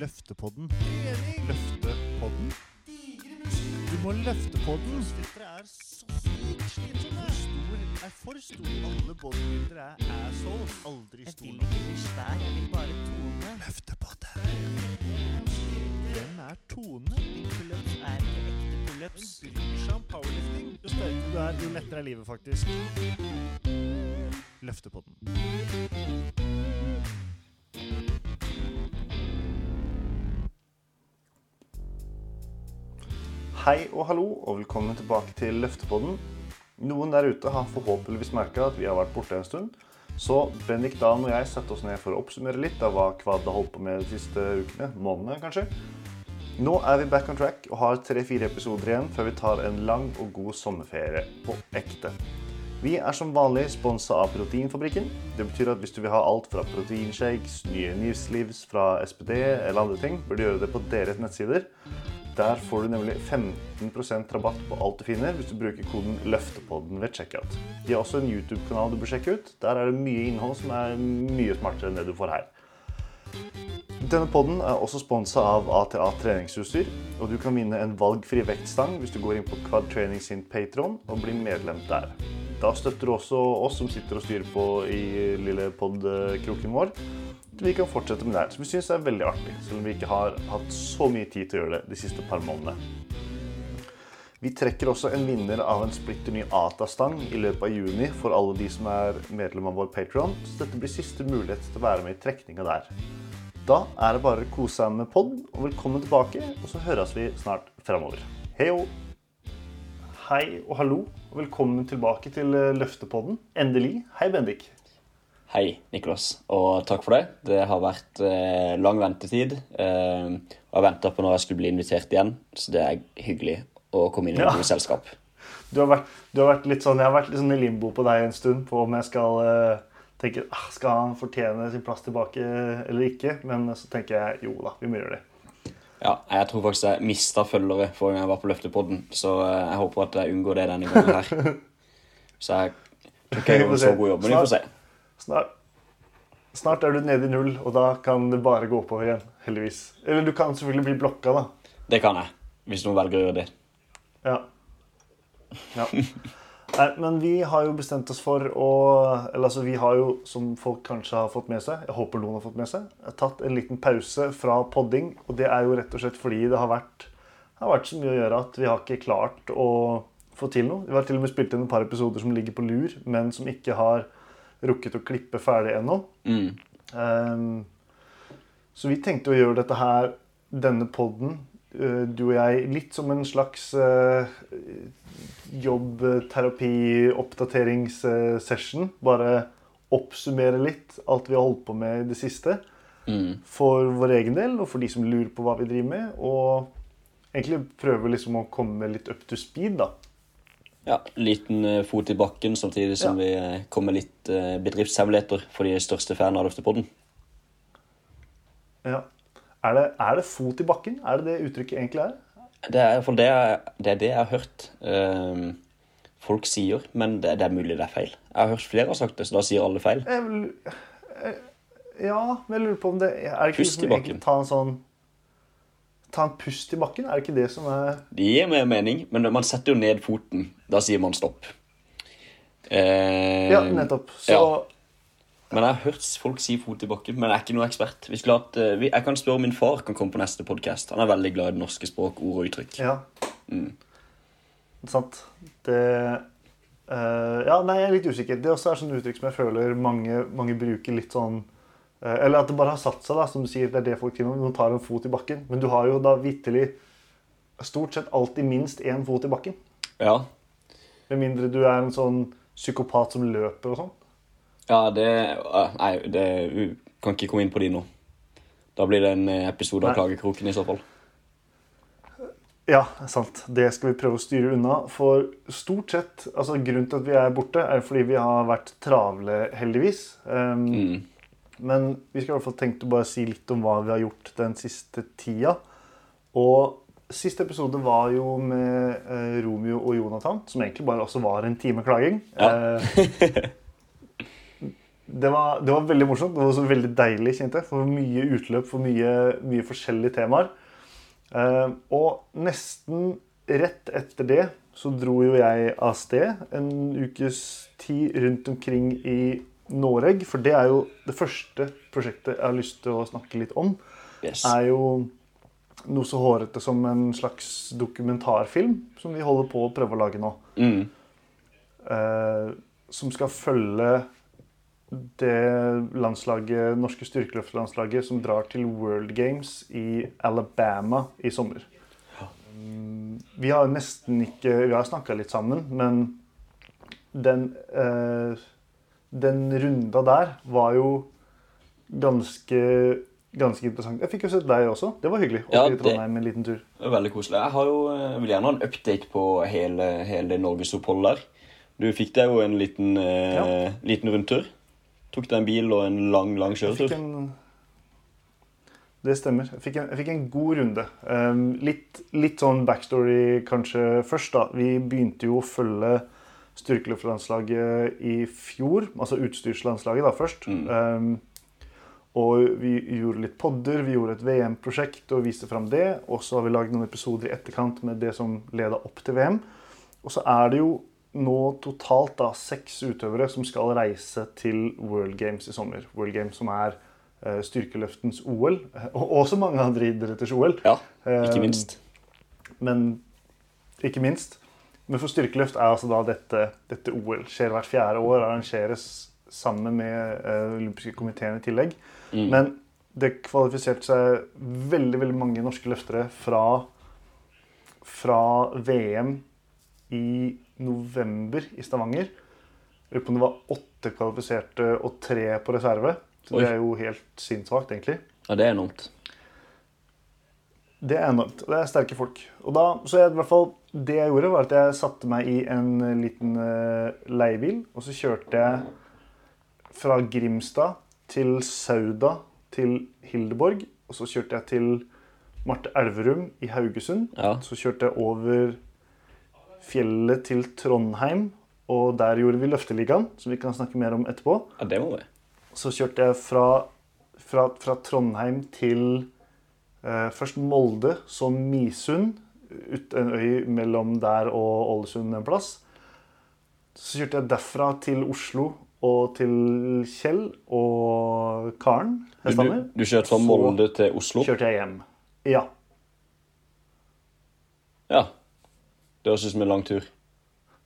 Løftepodden. Løftepodden. Du må løfte podden. Dere er så sykt slitsomme. Er for stor. Alle bodybuildere er assholes. Aldri Jeg stor vil ikke bli svær, jeg vil bare tone. Løftepodden. Hvem er Tone? Pullups er ikke ekte pullups. Hun bryr seg om powerlifting. Jo sterkere du er, jo lettere er livet, faktisk. Løftepodden. Hei og hallo, og velkommen tilbake til Løftepodden. Noen der ute har forhåpentligvis merka at vi har vært borte en stund. Så Bendik Dan og jeg satte oss ned for å oppsummere litt av hva Kvad har holdt på med de siste ukene. Månedene, kanskje. Nå er vi back on track og har tre-fire episoder igjen før vi tar en lang og god sommerferie på ekte. Vi er som vanlig sponsa av Proteinfabrikken. Det betyr at hvis du vil ha alt fra proteinshakes, nye Newslivs fra SPD eller andre ting, bør du gjøre det på deres nettsider. Der får du nemlig 15% rabatt på alt du finner hvis du bruker koden LØFTEPODDEN ved checkout. De har også en YouTube-kanal du bør sjekke ut. Der er det mye innhold som er mye smartere enn det du får her. Denne podden er også sponsa av ATA treningsutstyr, og du kan vinne en valgfri vektstang hvis du går inn på Quad Training sin Patron og blir medlem der. Da støtter du også oss som sitter og styrer på i lille pod-kroken vår. Vi kan fortsette med det her, som vi syns er veldig artig, selv om vi ikke har hatt så mye tid til å gjøre det de siste par månedene. Vi trekker også en vinner av en splitter ny ATA-stang i løpet av juni for alle de som er medlem av vår Patron, så dette blir siste mulighet til å være med i trekninga der. Da er det bare å kose seg med pod, og velkommen tilbake, og så høres vi snart framover. Heio! Hei og hallo, og velkommen tilbake til eh, Løftepodden. Endelig. Hei, Bendik. Hei, Niklas, og takk for det. Det har vært eh, lang ventetid. Eh, og jeg venta på når jeg skulle bli invitert igjen, så det er hyggelig å komme inn i Ja. noe selskap. Du har, vært, du har vært litt sånn, Jeg har vært litt sånn i limbo på deg en stund på om jeg skal eh, tenke ah, Skal han fortjene sin plass tilbake eller ikke? Men så tenker jeg jo da, vi må gjøre det. Ja, jeg tror faktisk jeg mista følgere forrige gang jeg var på Løftepodden, så eh, jeg håper at jeg unngår det denne gangen her. Så jeg tror ikke jeg gjør en så god jobb, men vi får se. Snart, snart er du nede i null, og da kan det bare gå oppover igjen. Heldigvis. Eller du kan selvfølgelig bli blokka, da. Det kan jeg, hvis noen velger å gjøre det. Ja. ja. Nei, men vi har jo bestemt oss for å Eller altså, vi har jo, som folk kanskje har fått med seg, jeg håper noen har fått med seg, tatt en liten pause fra podding. Og det er jo rett og slett fordi det har vært, har vært så mye å gjøre at vi har ikke klart å få til noe. Vi har til og med spilt inn et par episoder som ligger på lur, men som ikke har rukket å klippe ferdig ennå. Mm. Um, så vi tenkte å gjøre dette her, denne podden, du og jeg, litt som en slags uh, jobbterapi-oppdateringssession. Bare oppsummere litt alt vi har holdt på med i det siste. Mm. For vår egen del, og for de som lurer på hva vi driver med. Og egentlig prøve liksom å komme litt up to speed, da. Ja, liten eh, fot i bakken, samtidig som vi eh, kommer med litt eh, bedriftshemmeligheter for de største fanene av Løftepodden. Ja. Er, det, er det fot i bakken? Er det det uttrykket egentlig er? Det er iallfall det, det, er det jeg har hørt ehm, folk sier, men det, det er mulig det er feil. Jeg har hørt flere har sagt det, så da sier alle feil. Jeg vil, jeg, ja, men jeg lurer på om det Er det ikke Pust liksom i bakken. Ta en sånn Ta en pust i bakken? Er det ikke det som er Det gir mer mening, men man setter jo ned foten. Da sier man stopp. Uh, Ja, nettopp. Så ja. Men jeg har hørt folk si fot i bakken, men jeg er ikke noe ekspert. Hatt, eh, jeg kan spørre om min far kan komme på neste podkast. Han er veldig glad i det norske språk, ord og uttrykk. Ja. Mm. Sant. Det uh, Ja, nei, jeg er litt usikker. Det også er sånn uttrykk som jeg føler mange, mange bruker litt sånn uh, Eller at det bare har satt seg, da, som du sier. Det er det folk sier når man tar en fot i bakken. Men du har jo da vitterlig stort sett alltid minst én fot i bakken. Ja. Med mindre du er en sånn psykopat som løper og sånn. Ja, det eh, Nei, det, vi kan ikke komme inn på de nå. Da blir det en eh, episode av Nei. Klagekroken i så fall. Ja, sant. Det skal vi prøve å styre unna. For stort sett, altså Grunnen til at vi er borte, er fordi vi har vært travle, heldigvis. Um, Mm. Men vi skal i hvert fall tenke å bare si litt om hva vi har gjort den siste tida. Og siste episode var jo med eh, Romeo og Jonathan, som egentlig bare også var en time klaging. Ja. Det var, det var veldig morsomt. Det var også veldig deilig, kjente jeg. For mye utløp for mye, mye forskjellige temaer. Eh, og nesten rett etter det så dro jo jeg av sted en ukes tid rundt omkring i Noreg. For det er jo det første prosjektet jeg har lyst til å snakke litt om. Yes. er jo noe så hårete som en slags dokumentarfilm som vi holder på å prøve å lage nå. Mm. Eh, som skal følge det landslaget, norske styrkeløftlandslaget som drar til World Games i Alabama i sommer. Mm, Vi har nesten ikke Vi har snakka litt sammen, men den, eh, den runda der var jo ganske, ganske interessant. Jeg fikk jo sett deg også. Det var hyggelig. Oppe Ja, i det- Trondheim en liten tur. Veldig koselig. Jeg har jo, jeg vil gjerne ha en update på hele, hele norgesoppholdet der. Du fikk deg jo en liten, eh, liten rundtur. Tok deg en bil og en lang, lang kjøretur. en Det stemmer. Jeg fikk en, jeg fikk en god runde. Um, litt, litt sånn backstory kanskje først, da. Vi begynte jo å følge styrkeløftlandslaget i fjor. Altså utstyrslandslaget, da, først. Um, og vi gjorde litt podder, vi gjorde et VM-prosjekt og viste fram det. Og så har vi lagd noen episoder i etterkant med det som leda opp til VM. Og så er det jo nå totalt da seks utøvere som skal reise til World Games i sommer. World Games som er uh, styrkeløftens OL, og også mange andre idretters OL. Ja, ikke minst. minst. Men ikke minst. Men for styrkeløft er altså da dette, dette OL. Skjer hvert fjerde år, arrangeres sammen med uh, olympiske komiteen i tillegg. Mm. Men det kvalifiserte seg veldig veldig mange norske løftere fra, fra VM i november i Stavanger. Jeg lurer på om det var åtte kvalifiserte og tre på reserve. Så Oi. det er jo helt sinnssvakt, egentlig. Ja, det er enormt. Det er enormt. Det er sterke folk. Og da, så jeg, i hvert fall, Det jeg gjorde, var at jeg satte meg i en eh, liten uh, leiebil. Og så kjørte jeg fra Grimstad til Sauda til Hildeborg. Og så kjørte jeg til Marte Elverum i Haugesund. Ja. Så kjørte jeg over fjellet til Trondheim. Og der gjorde vi Løfteligaen, som vi kan snakke mer om etterpå. ja, det må vi. Så kjørte jeg fra, fra, fra Trondheim til eh, først Molde, så Misund, ut en øy mellom der og Ålesund en plass. Så kjørte jeg derfra til Oslo og til Kjell og Karen Du, du, du kjørte fra Molde til Oslo? kjørte jeg hjem. Ja. Ja. Det høres ut som en lang tur.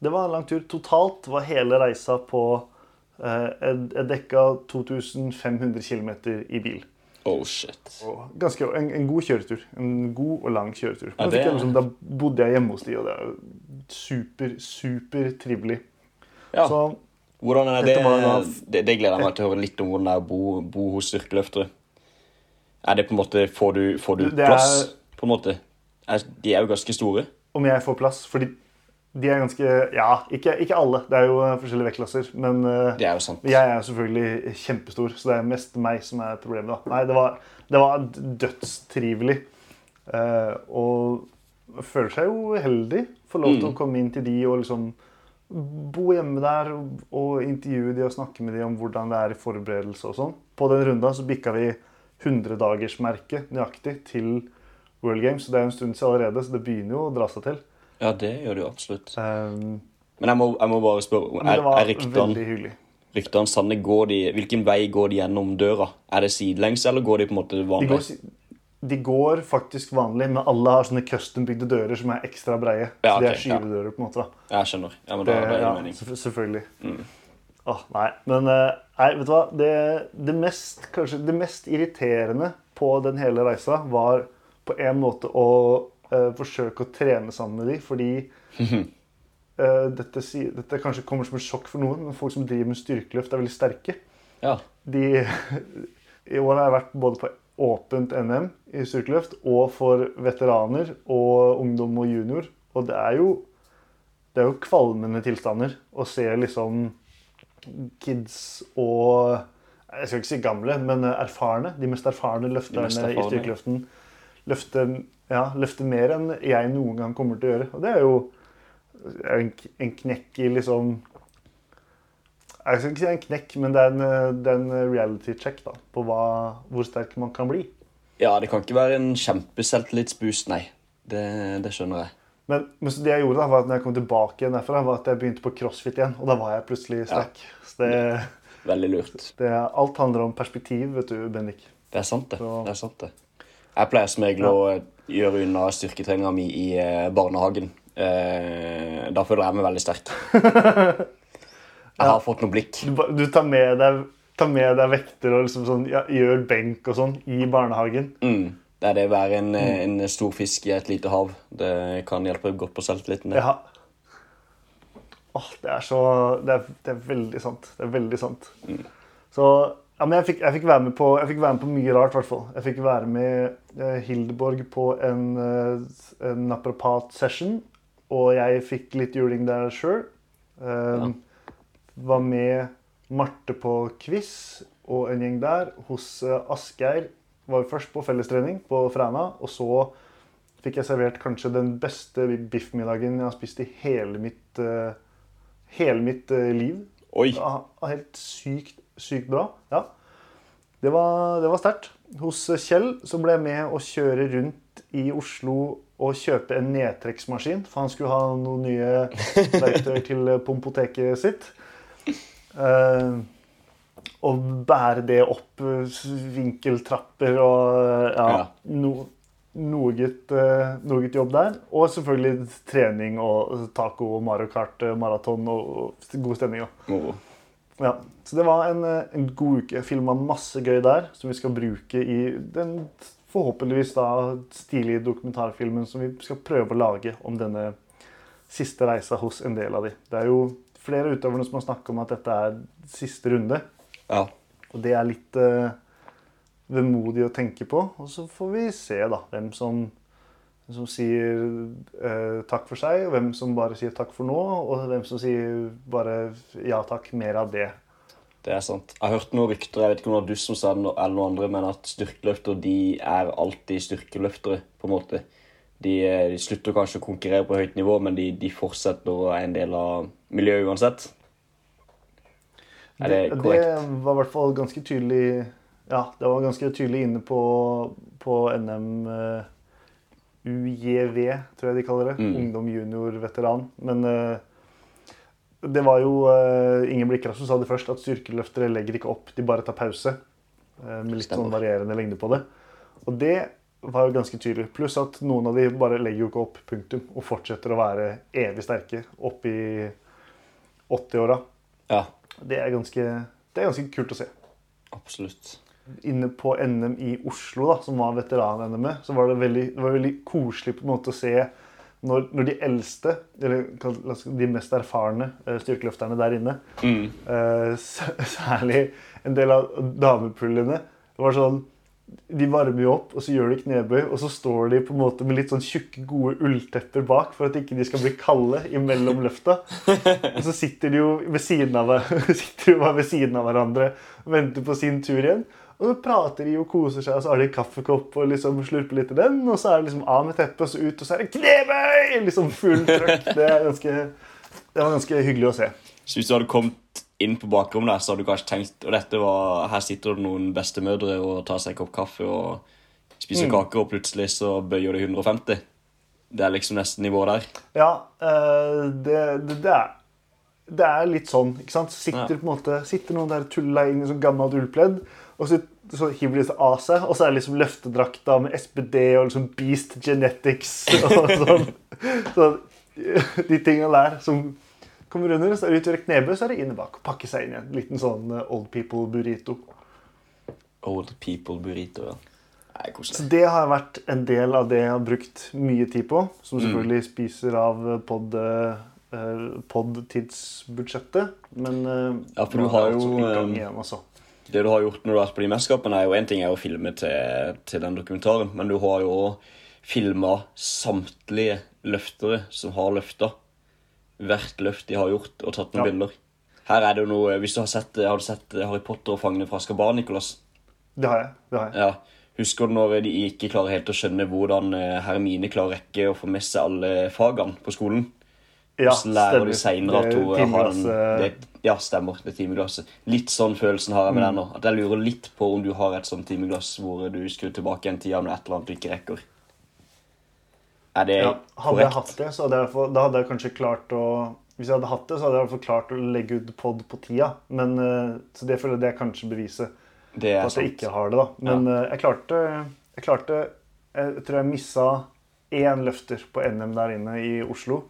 Det var en lang tur. Totalt var hele reisa på eh, Jeg dekka 2500 km i bil. Oh, shit. Og Ganske, en, en god kjøretur. En god og lang kjøretur. Ja, det liksom, da bodde jeg hjemme hos de, og det er super, super trivelig. Ja. Så Hvordan er det? Det, det gleder jeg meg til å høre litt om hvordan det er å bo, bo hos styrkeløftere. Er det på en måte Får du, får du er- plass, på en måte? Er, de er jo ganske store. Om jeg får plass Fordi de er ganske Ja, ikke, ikke alle. Det er jo forskjellige vektklasser. Men eh, Det er jo sant. jeg er selvfølgelig kjempestor, så det er mest meg som er problemet. da. Nei, det var, det var dødstrivelig. Eh, og føler seg jo heldig. Får lov til Mm. å komme inn til de og liksom bo hjemme der og, og intervjue de og snakke med de om hvordan det er i forberedelse og sånn. På den runda så bikka vi 100-dagersmerket nøyaktig til World Games. Så det er en stund siden allerede, så det begynner jo å dra seg til. Ja, det gjør det jo absolutt. Um, Men jeg må, jeg må bare spørre det Er, er ryktene, sanne? Går de, hvilken vei går de gjennom døra? Er det sidelengs, eller går de på en måte De vanlig? går, de går faktisk vanlig, men alle har sånne custom-bygde dører som er ekstra breie. Ja, så de er skyvedører, på en måte. da. Jeg skjønner. Ja, men Det, da, da det ja, mening. selvfølgelig. Mm. Åh, nei, men eh, nei, vet du hva? Det, det, mest, kanskje, det mest irriterende på den hele reisa var på en måte å uh, forsøke å trene sammen med de, fordi uh, dette, dette kanskje kommer som et sjokk for noen, men folk som driver med styrkeløft, er veldig sterke. Ja. De, I år har jeg vært både på åpent NM i styrkeløft og for veteraner og ungdom og junior. Og det er jo, det er jo kvalmende tilstander å se liksom kids og Jeg skal ikke si gamle, men erfarne. De mest erfarne løfterne mest i styrkeløften løfte, ja, løfte mer enn jeg noen gang kommer til å gjøre. Og det er jo en, en knekk i liksom Jeg skal ikke si en knekk, men det er en, det er en reality check da, på hva, hvor sterk man kan bli. Ja, det kan ikke være en kjempeselvtillitsboost, nei. Det, det skjønner jeg. Men, men så det jeg gjorde da, var at når jeg kom tilbake igjen derfra, var at jeg begynte på crossfit igjen. Og da var jeg plutselig sterk. Så det, Veldig lurt. det, alt handler om perspektiv, vet du, Bendik. Det er sant, det. Så- det, er sant det. Jeg pleier som regel å gjøre unna styrketreninga mi i eh, barnehagen. Eh, da føler jeg meg veldig sterk. Jeg har fått noe blikk. Du, du tar, med deg, tar med deg vekter og liksom sånn, ja, gjør benk og sånn i barnehagen. Mm. Det er det å være en, eh, en stor fisk i et lite hav. Det kan hjelpe godt på selvtilliten. Ja. Åh, det er så det er, det er veldig sant. Det er veldig sant. Så ja, men jeg fikk, jeg, fikk være med på, fikk være med på mye rart, i hvert fall. Jeg fikk være med eh, Hildeborg på en, eh, en naprapat-session. Og jeg fikk litt juling der sjøl. Ja. Var med Marte på quiz og en gjeng der. Hos eh, Asgeir var vi først på fellestrening på Fræna. Og så fikk jeg servert kanskje den beste biffmiddagen jeg har spist i hele mitt, uh, hele mitt uh, liv. Oi! helt sykt, sykt bra. Ja. Det var, det var sterkt. Hos Kjell så ble jeg med å kjøre rundt i Oslo og kjøpe en nedtrekksmaskin. For han skulle ha noen nye verktøy til pompoteket sitt. Eh, og bære det opp eh, vinkeltrapper og ja, Ja. no, noe, gutt noe jobb der. Og selvfølgelig trening og taco og Mario Kart eh, maraton og, god stemning. da. Moro. Ja, så det var en, eh, en god uke. Jeg filma masse gøy der, som vi skal bruke i den forhåpentligvis da stilige dokumentarfilmen som vi skal prøve å lage om denne siste reisa hos en del av de. Det er jo flere utøvere som har snakket om at dette er siste runde, Ja. og det er litt uh, vemodig å tenke på. Og så får vi se da, hvem som, som sier eh, takk for seg, og hvem som bare sier takk for nå, og hvem som sier bare ja takk, mer av det. Det er sant. Jeg har hørt noen rykter, jeg vet ikke om det var du som sa det, eller noen andre, men at styrkeløfter de er alltid styrkeløftere, på en måte. De, eh, de slutter kanskje å konkurrere på høyt nivå, men de, de fortsetter å være en del av miljøet uansett. Er det korrekt? Det var i hvert fall ganske tydelig Ja, det var ganske tydelig inne på, på NM eh, UJV, tror jeg de kaller det. Mm. Ungdom junior veteran. Men uh, det var jo uh, Ingen Blikra som sa det først, at styrkeløftere legger ikke opp, de bare tar pause. Uh, med litt sånn varierende lengde på det. Og det var jo ganske tydelig. Pluss at noen av de bare legger jo ikke opp, punktum. Og fortsetter å være evig sterke opp i 80-åra. Ja, Det er ganske, det er ganske kult å se. absolutt. Inne på NM i Oslo, da, som var veteran-NM, så var det veldig, det var veldig koselig på en måte å se når, når de eldste, eller de mest erfarne eh, styrkeløfterne der inne, Mm. uh, særlig en del av damepullene, det var sånn de varmer jo opp, og så gjør de knebøy, og så står de på en måte med litt sånn tjukke, gode ulltepper bak for at ikke de skal bli kalde imellom løfta. Og så sitter de jo ved siden av, sitter de bare ved siden av hverandre og venter på sin tur igjen. Og så prater de og koser seg, og så har de en kaffekopp og liksom slurper litt i den. Og så er det liksom av med teppet, og så ut, og så er det knebøy! Liksom full trøkk. Det, ganske, det var ganske hyggelig å se. Så hvis du hadde kommet inn på bakrommet der, så hadde du kanskje tenkt og dette var, her sitter det noen bestemødre og tar seg en kopp kaffe og spiser Mm. kaker, og plutselig så bøyer det 150. Det er liksom nesten nivået der. Ja, eh, det, det, det, er, det er litt sånn. ikke sant? Sitter, Ja. måte, sitter noen der tulla inn i sånn gammelt ullpledd, og så, så hiver de seg av seg, og så er det liksom løftedrakta med SPD og liksom Beast Genetics og sånn. Så de tingene der som kommer under, så er det utover knebøy, så er det inne bak og pakke seg inn igjen. Liten sånn eh, old people burrito. Old people burrito, ja. Nei, Så det har vært en del av det jeg har brukt mye tid på, som Mm. selvfølgelig spiser av pod, eh, pod-tidsbudsjettet. Men eh, Ja, for du har jo, gang eh, igjen, altså. Det du har gjort når du har vært på de mesterskapene, er jo en ting er å filme til, til den dokumentaren, men du har jo òg filma samtlige løftere som har løfta. Hvert løft de har gjort, og tatt noen Ja. bilder. Her er det jo noe Hvis du har sett, har du sett Harry Potter og Fangene fra Skabar, Nicolas? Det har jeg. det har jeg. Ja. Husker du når de ikke klarer helt å skjønne hvordan eh, Hermine klarer å rekke å få med seg alle fagene på skolen? Ja, Hvordan lærer du seinere at Det hun har den det, Ja, stemmer. Det timeglasset. Litt sånn følelsen har jeg med Mm. den nå. At jeg lurer litt på om du har et sånt timeglass hvor du skrur tilbake en tida med et eller annet du ikke rekker. Er det Ja, hadde jeg hatt det, så hadde jeg, da hadde jeg kanskje klart å Hvis jeg hadde hatt det, så hadde jeg iallfall klart å legge ut pod på tida. Men, eh, så det føler jeg det er kanskje beviset Det på at at jeg ikke har det. da. Men ja. jeg klarte Jeg klarte Jeg tror jeg missa én løfter på NM der inne i Oslo.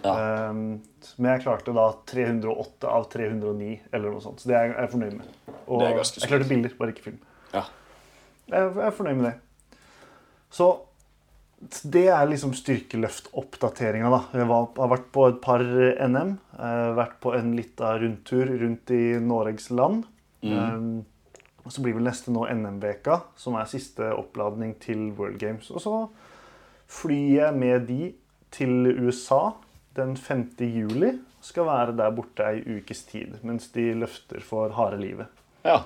Ja. Um, men jeg klarte da 308 av 309, eller noe sånt. Så det er jeg fornøyd med. Og jeg klarte bilder, bare ikke film. Ja. Jeg, er fornøyd med det. Så det er liksom styrkeløftoppdateringa, da. Jeg var, har vært på et par NM. eh, vært på en lita rundtur rundt i Noregs land. Um, og så blir vel neste nå NM-veka, som er siste oppladning til World Games. Og så flyr jeg med de til USA den 5. juli. Skal være der borte ei ukes tid mens de løfter for harde livet. ja.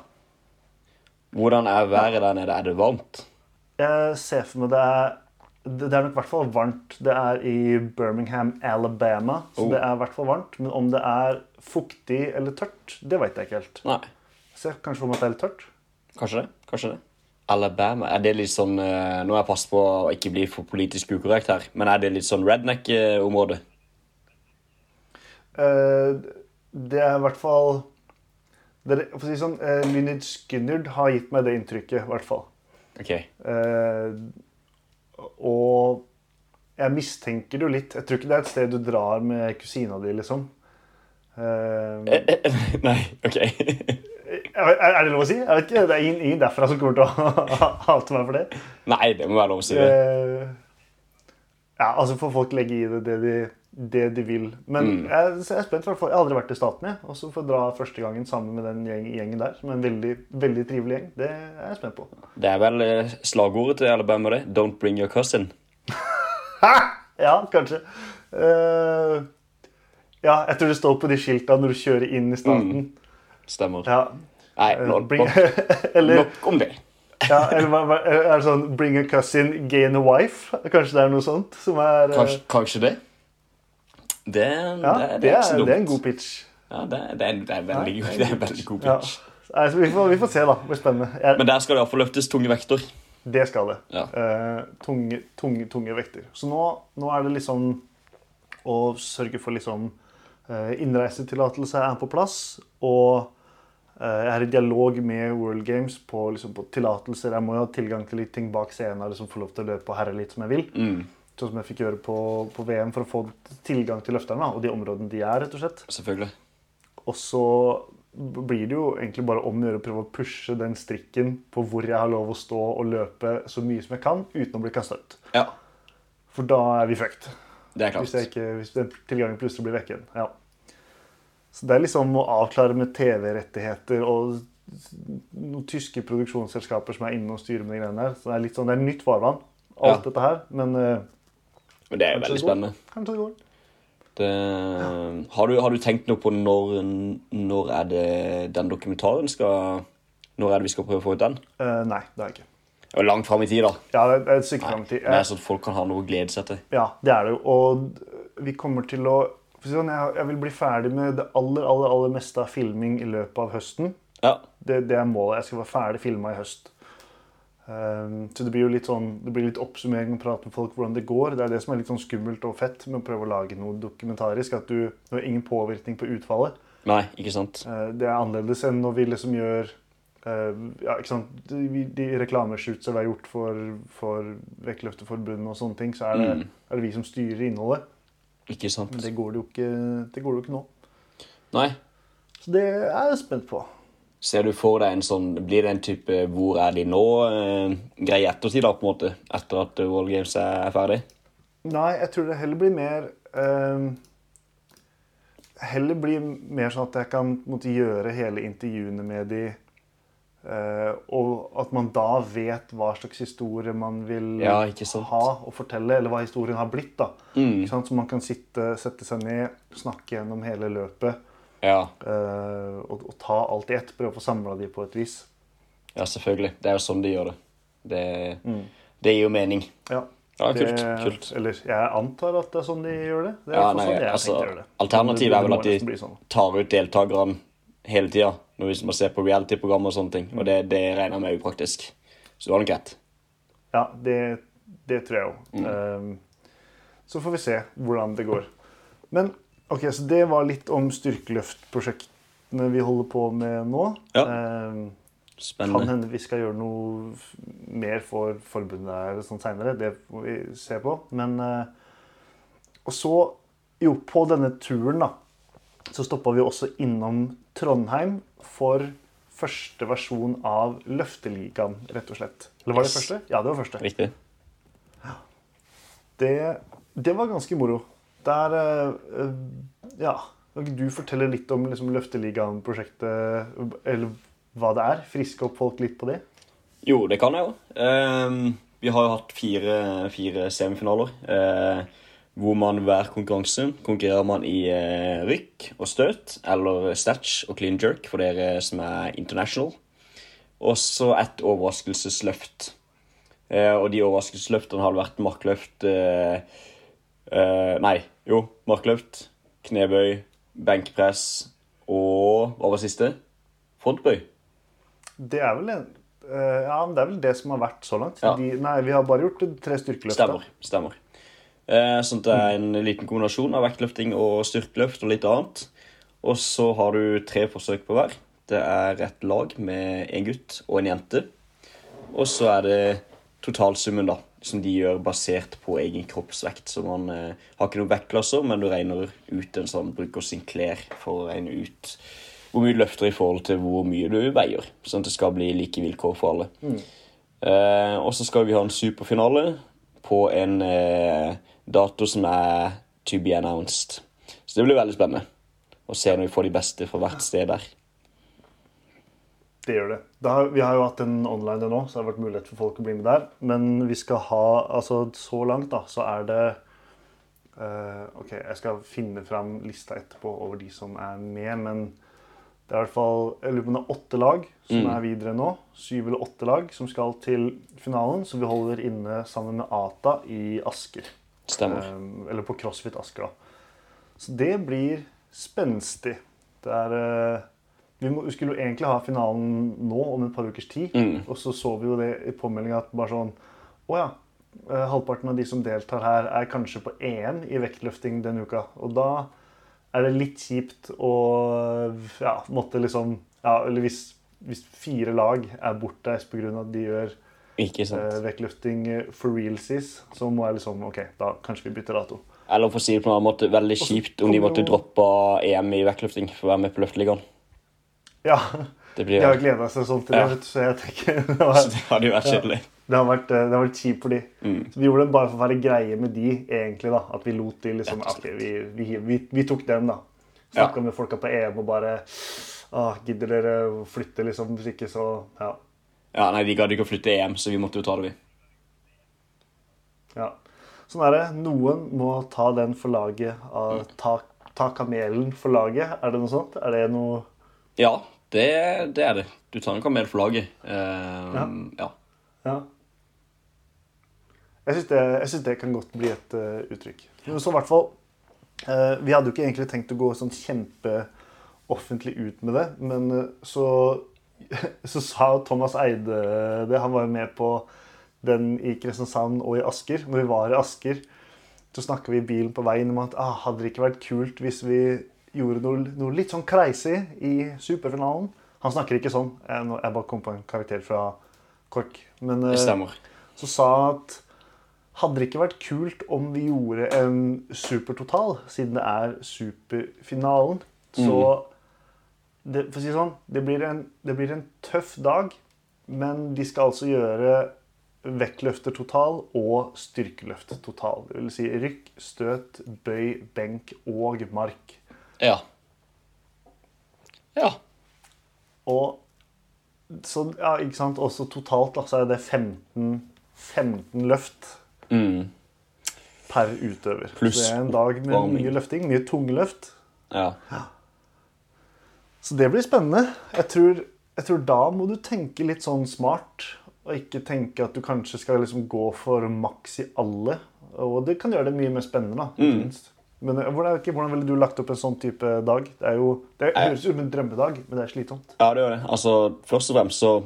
Hvordan er været der nede? Er det varmt? Jeg ser for meg det er det er nok i hvert fall varmt. Det er i Birmingham, Alabama, så Oh. det er i hvert fall varmt. Men om det er fuktig eller tørt, det vet jeg ikke helt. Nei. Jeg ser kanskje for meg at det er litt tørt. Kanskje det? Kanskje det? Alabama, er det litt sånn eh, Nå har jeg passet på å ikke bli for politisk ukorrekt her, men er det litt sånn redneck-område? Eh, Det er i hvert fall det For å si sånn, eh, Lynyrd Skinnerd har gitt meg det inntrykket, i hvert fall. Ok. Eh, og jeg mistenker det jo litt. Jeg tror ikke det er et sted du drar med kusina di, liksom. Eh, Nei, ok. er, er det lov å si? Jeg vet ikke, Det er ingen, derfra som kommer til å hate meg for det. Nei, det må være lov å si det. Eh, ja, altså får folk legge i det det de, det de vil. Men Mm. jeg, så jeg er spent. Jeg har aldri vært i Staten, jeg. Og så får dra første gangen sammen med den gjeng, gjengen der. Som er en veldig, veldig trivelig gjeng. Det er jeg spent på. Det er vel eh, slagordet til Alabama, det. Don't bring your cousin. Ja, kanskje. Uh, ja, jeg tror det står på de skilta når du kjører inn i staten. Stemmer. Ja. Nei, eh, nok, eller, nok om det. ja, eller er det sånn 'bring a cousin, gain a wife'? Kanskje det er noe sånt? Som er, Kanskje, kanskje det? Det, ja, det, det, er, det er en god pitch. Ja, det, er, det, er veldig, Ja, det er en veldig god Ja. pitch. Nei, så vi, får, vi får se, da. Det blir spennende. Jeg, Men der skal det iallfall løftes tunge vekter. Det skal det. Ja. Eh, tunge, tunge, tunge vekter. Så nå, nå er det liksom å sørge for liksom eh, Innreisetillatelse er på plass. Og eh, jeg er i dialog med World Games på, liksom, på tillatelser. Jeg må jo ha tilgang til litt ting bak scenen. Liksom få lov til å løpe og herre litt som jeg vil. Mm, Sånn som jeg fikk gjøre på, på VM for å få tilgang til løfterne og de områdene de er. rett og slett. selvfølgelig. Og så blir det jo egentlig bare om å gjøre å prøve å pushe den strikken på hvor jeg har lov å stå og løpe så mye som jeg kan uten å bli kasta ut. Ja, For da er vi fucked. det er klart. Hvis, ikke, hvis den tilgangen plutselig blir vekk igjen. Ja. Så det er liksom å avklare med TV-rettigheter og noen tyske produksjonsselskaper som er inne og styrer med de greiene der. Så det er litt sånn, det er nytt farvann, alt Ja. dette her. Men eh, Men det er jo veldig spennende. Kanskje det ja. Har, du, har du tenkt noe på når, når er det den dokumentaren skal Når er det vi skal prøve å få ut den? Uh, nei, det er jeg ikke. Det er langt fram i tid, da. Ja, det er et stykke fram i tid. Er sånn at folk kan ha noe å glede seg til. Ja, det er det jo. Og vi kommer til å sånn, jeg vil bli ferdig med det aller, aller, aller meste av filming i løpet av høsten. Ja, Det, det er målet. Jeg skal være ferdig filma i høst. Um, så det blir jo litt sånn, det blir litt oppsummering og prate med folk hvordan det går. Det er det som er litt sånn skummelt og fett med å prøve å lage noe dokumentarisk. At du, du har ingen påvirkning på utfallet. Nei, ikke sant? Eh, det er annerledes enn når vi liksom gjør eh, ja, ikke sant? De, de reklameshootser vi har gjort for, for Vektløfteforbundet og sånne ting, så er det, Mm. er det vi som styrer innholdet. Ikke sant? Men det går det jo ikke, det går det jo ikke nå. Nei. Så det er jeg spent på. Ser du for deg en sånn Blir det en type 'hvor er de nå?'-greie i ettertid, da, på en måte? Etter at World Games er ferdig? Nei, jeg tror det heller blir mer eh, Heller blir mer sånn at jeg kan måtte, gjøre hele intervjuene med de eh, Og at man da vet hva slags historie man vil Ja, ha og fortelle, eller hva historien har blitt. da. Mm. Så man kan sitte, sette seg ned, snakke gjennom hele løpet Ja. Uh, og, og ta alt i ett. Prøve å få samla de på et vis. ja, selvfølgelig. Det er jo sånn de gjør det. Det, Mm. det gir jo mening. Ja. Ja, kult. Det- kult. Eller jeg antar at det er sånn de gjør det. Det er Ja, nei, sånn jeg altså, gjør det. alternativet er vel at de- sånn. Tar ut deltakerne hele tida hvis man ser på reality-program og sånne ting. Og det, det regner jeg med er upraktisk. Så du har nok rett. Ja, det, det tror jeg Mm. Um, så får vi se hvordan det går. Men ok, så det var litt om styrkeløftprosjektene vi holder på med nå. Ja. spennende. kan hende vi skal gjøre noe mer for forbundet her sånn seinere. Det får vi se på. Men eh, Og så, jo, på denne turen, da, så stoppa vi også innom Trondheim for første versjon av Løfteligaen, rett og slett. Eller var det første? Ja, det var første. Riktig. Det, det var ganske moro. Der eh, eh, Ja. Kan du fortelle litt om liksom, Løfteligaen-prosjektet, eller hva det er? Friske opp folk litt på det? Jo, det kan jeg jo. Ehm, vi har jo hatt fire, fire semifinaler. Uh, hvor man hver konkurranse konkurrerer man i uh, rykk og støt, eller statch og clean jerk for dere som er international. Og så et overraskelsesløft. Og de overraskelsesløftene har vært markløft eh, Nei, jo, markløft, knebøy, benkpress og Hva var siste? Frontbøy. Det er vel en, eh, ja, men det er vel det som har vært så langt. Ja. De, nei, vi har bare gjort tre styrkeløft. Stemmer. stemmer. Eh, sånn at det er en liten kombinasjon av vektløfting og styrkeløft og litt annet. Og så har du tre forsøk på hver. Det er et lag med en gutt og en jente. Og så er det totalsummen, da, som de gjør basert på egen kroppsvekt. Så man eh, har ikke noen vektklasser, men du regner ut en sånn bruker Sinclair for å regne ut hvor mye du løfter i forhold til hvor mye du veier. Sånn at det skal bli like vilkår for alle. Eh, og så skal vi ha en superfinale på en eh, dato som er to be announced. Så det blir veldig spennende å se når vi får de beste fra hvert sted der. Det gjør det. det har, vi har jo hatt en online nå, så det har vært mulighet for folk å bli med der. Men vi skal ha Altså, så langt, da, så er det uh, OK, jeg skal finne fram lista etterpå over de som er med, men det er i hvert fall Jeg lurer på om det er åtte lag som Mm. er videre nå. Syv eller åtte lag som skal til finalen, så vi holder inne sammen med ATA i Asker. Stemmer. Um, eller på CrossFit Asker, da. Så det blir spenstig. Det er eh, vi, må, vi skulle jo egentlig ha finalen nå om et par ukers tid. Mm. Og så så vi jo det i påmeldinga at bare sånn Å ja. eh, Halvparten av de som deltar her, er kanskje på EM i vektløfting denne uka. Og da er det litt kjipt å ja, måtte liksom Ja, eller hvis, hvis fire lag er bortreist pga. at de gjør eh, vektløfting for realsies, så må jeg liksom OK, da kanskje vi bytter dato. Eller for å si det på en annen måte, veldig kjipt om de måtte droppe EM i vektløfting for å være med på Løfteligaen. Ja. Det De har gleda seg sånn til det, Ja. så jeg tenker det, Så det hadde jo vært Ja. kjedelig. det, har vært, eh, det har vært kjipt for de. Mm. Så vi gjorde det bare for å være greie med de, egentlig. da, At vi lot de liksom okay, ok, vi, vi, vi, vi tok den, da. Snakka Ja. med folka på EM og bare ah, Gidder dere å flytte, liksom? Hvis ikke, så Ja. Ja, nei, De gadd ikke å flytte EM, så vi måtte jo ta det, vi. ja. Sånn er det. Noen må ta den for laget. Av, ta, ta kamelen for laget. Er det noe sånt? Er det noe Ja, det, det er det. Du tar en mer for laget. Eh, Ja. ja. Jeg syns det, det kan godt bli et uh, uttrykk. Så i hvert fall uh, Vi hadde jo ikke egentlig tenkt å gå sånn kjempeoffentlig ut med det, men uh, så, så sa Thomas Eide det. Han var jo med på den i Kristiansand og i Asker. Når vi var i Asker, så snakka vi i bilen på veien om at ah, hadde det ikke vært kult hvis vi gjorde noe, noe litt sånn crazy i superfinalen. Han snakker ikke sånn. Jeg, bare kom på en karakter fra KORK. Men eh, så sa at hadde det ikke vært kult om vi gjorde en supertotal, siden det er superfinalen, så det, For å si sånn, det blir, en, det blir en tøff dag, men de skal altså gjøre vektløfter total og styrkeløft total. Det vil si rykk, støt, bøy, benk og mark. Ja. Ja. Og så, ja, ikke sant, også totalt da, så er det 15, 15 løft Mm. per utøver. Pluss så det er en dag med oppvarming. mye løfting, mye tungeløft. ja. Så det blir spennende. Jeg tror, jeg tror da må du tenke litt sånn smart Og ikke tenke at du kanskje skal liksom gå for maks i alle. Og det kan gjøre det mye mer spennende. da, ikke minst. Men eh, hvordan, hvordan ville du lagt opp en sånn type dag? Det er jo, det høres ut som en drømmedag, men det er slitsomt. Ja, det gjør det. Altså, først og fremst så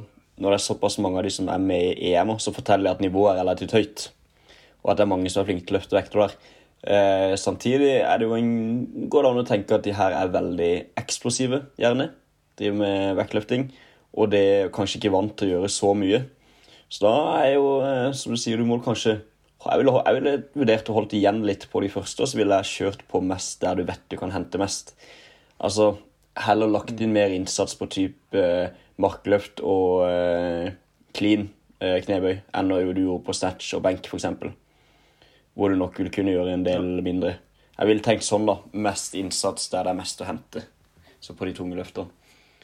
Når det er såpass mange av de som er med i EM, så forteller de at nivået er relativt høyt. Og at det er mange som er flinke til å løfte vekter der. Eh, samtidig er det jo en, går det an å tenke at de her er veldig eksplosive, gjerne. Driver med vektløfting. Og det er kanskje ikke vant til å gjøre så mye. Så da er jo, eh, som du sier, du må kanskje Jeg ville, jeg ville vurdert å holde igjen litt på de første, og så ville jeg kjørt på mest der du vet du kan hente mest. Altså heller lagt inn mer innsats på type eh, markløft og eh, clean eh, knebøy enn når du gjorde på snatch og benk, f.eks. Hvor du nok ville kunne gjøre en del mindre. Jeg ville tenkt sånn, da. Mest innsats der det er mest å hente. Så på de tunge løftene.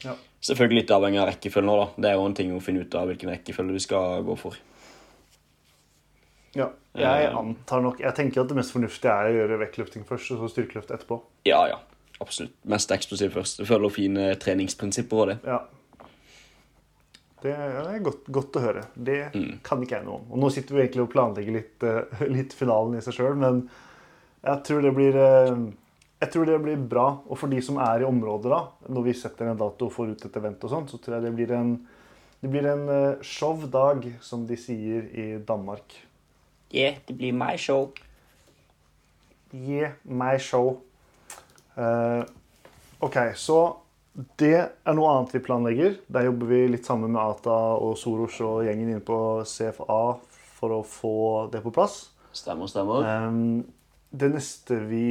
Ja. Selvfølgelig litt avhengig av rekkefølgen òg, da. Det er jo en ting å finne ut av hvilken rekkefølge du skal gå for. Ja. Jeg antar nok Jeg tenker at det mest fornuftige er å gjøre vektløfting først, og så styrkeløft etterpå. Ja, ja. Absolutt. Mest eksplosiv først. Det følger fine treningsprinsipper og det. Ja. Det er godt, godt å høre. Det kan ikke jeg noe om. Og nå sitter vi egentlig og planlegger litt, eh, litt finalen i seg sjøl, men jeg tror det blir eh, jeg tror det blir bra. Og for de som er i området, da, når vi setter en dato og får ut et event, og sånt, så tror jeg det blir en, det blir en eh, show-dag, som de sier i Danmark. Yeah, det blir my show. Yeah, my show. Uh, OK, så det er noe annet vi planlegger. Der jobber vi litt sammen med Ata og Soros og gjengen inne på CFA for å få det på plass. Stemmer, stemmer. Um, det neste vi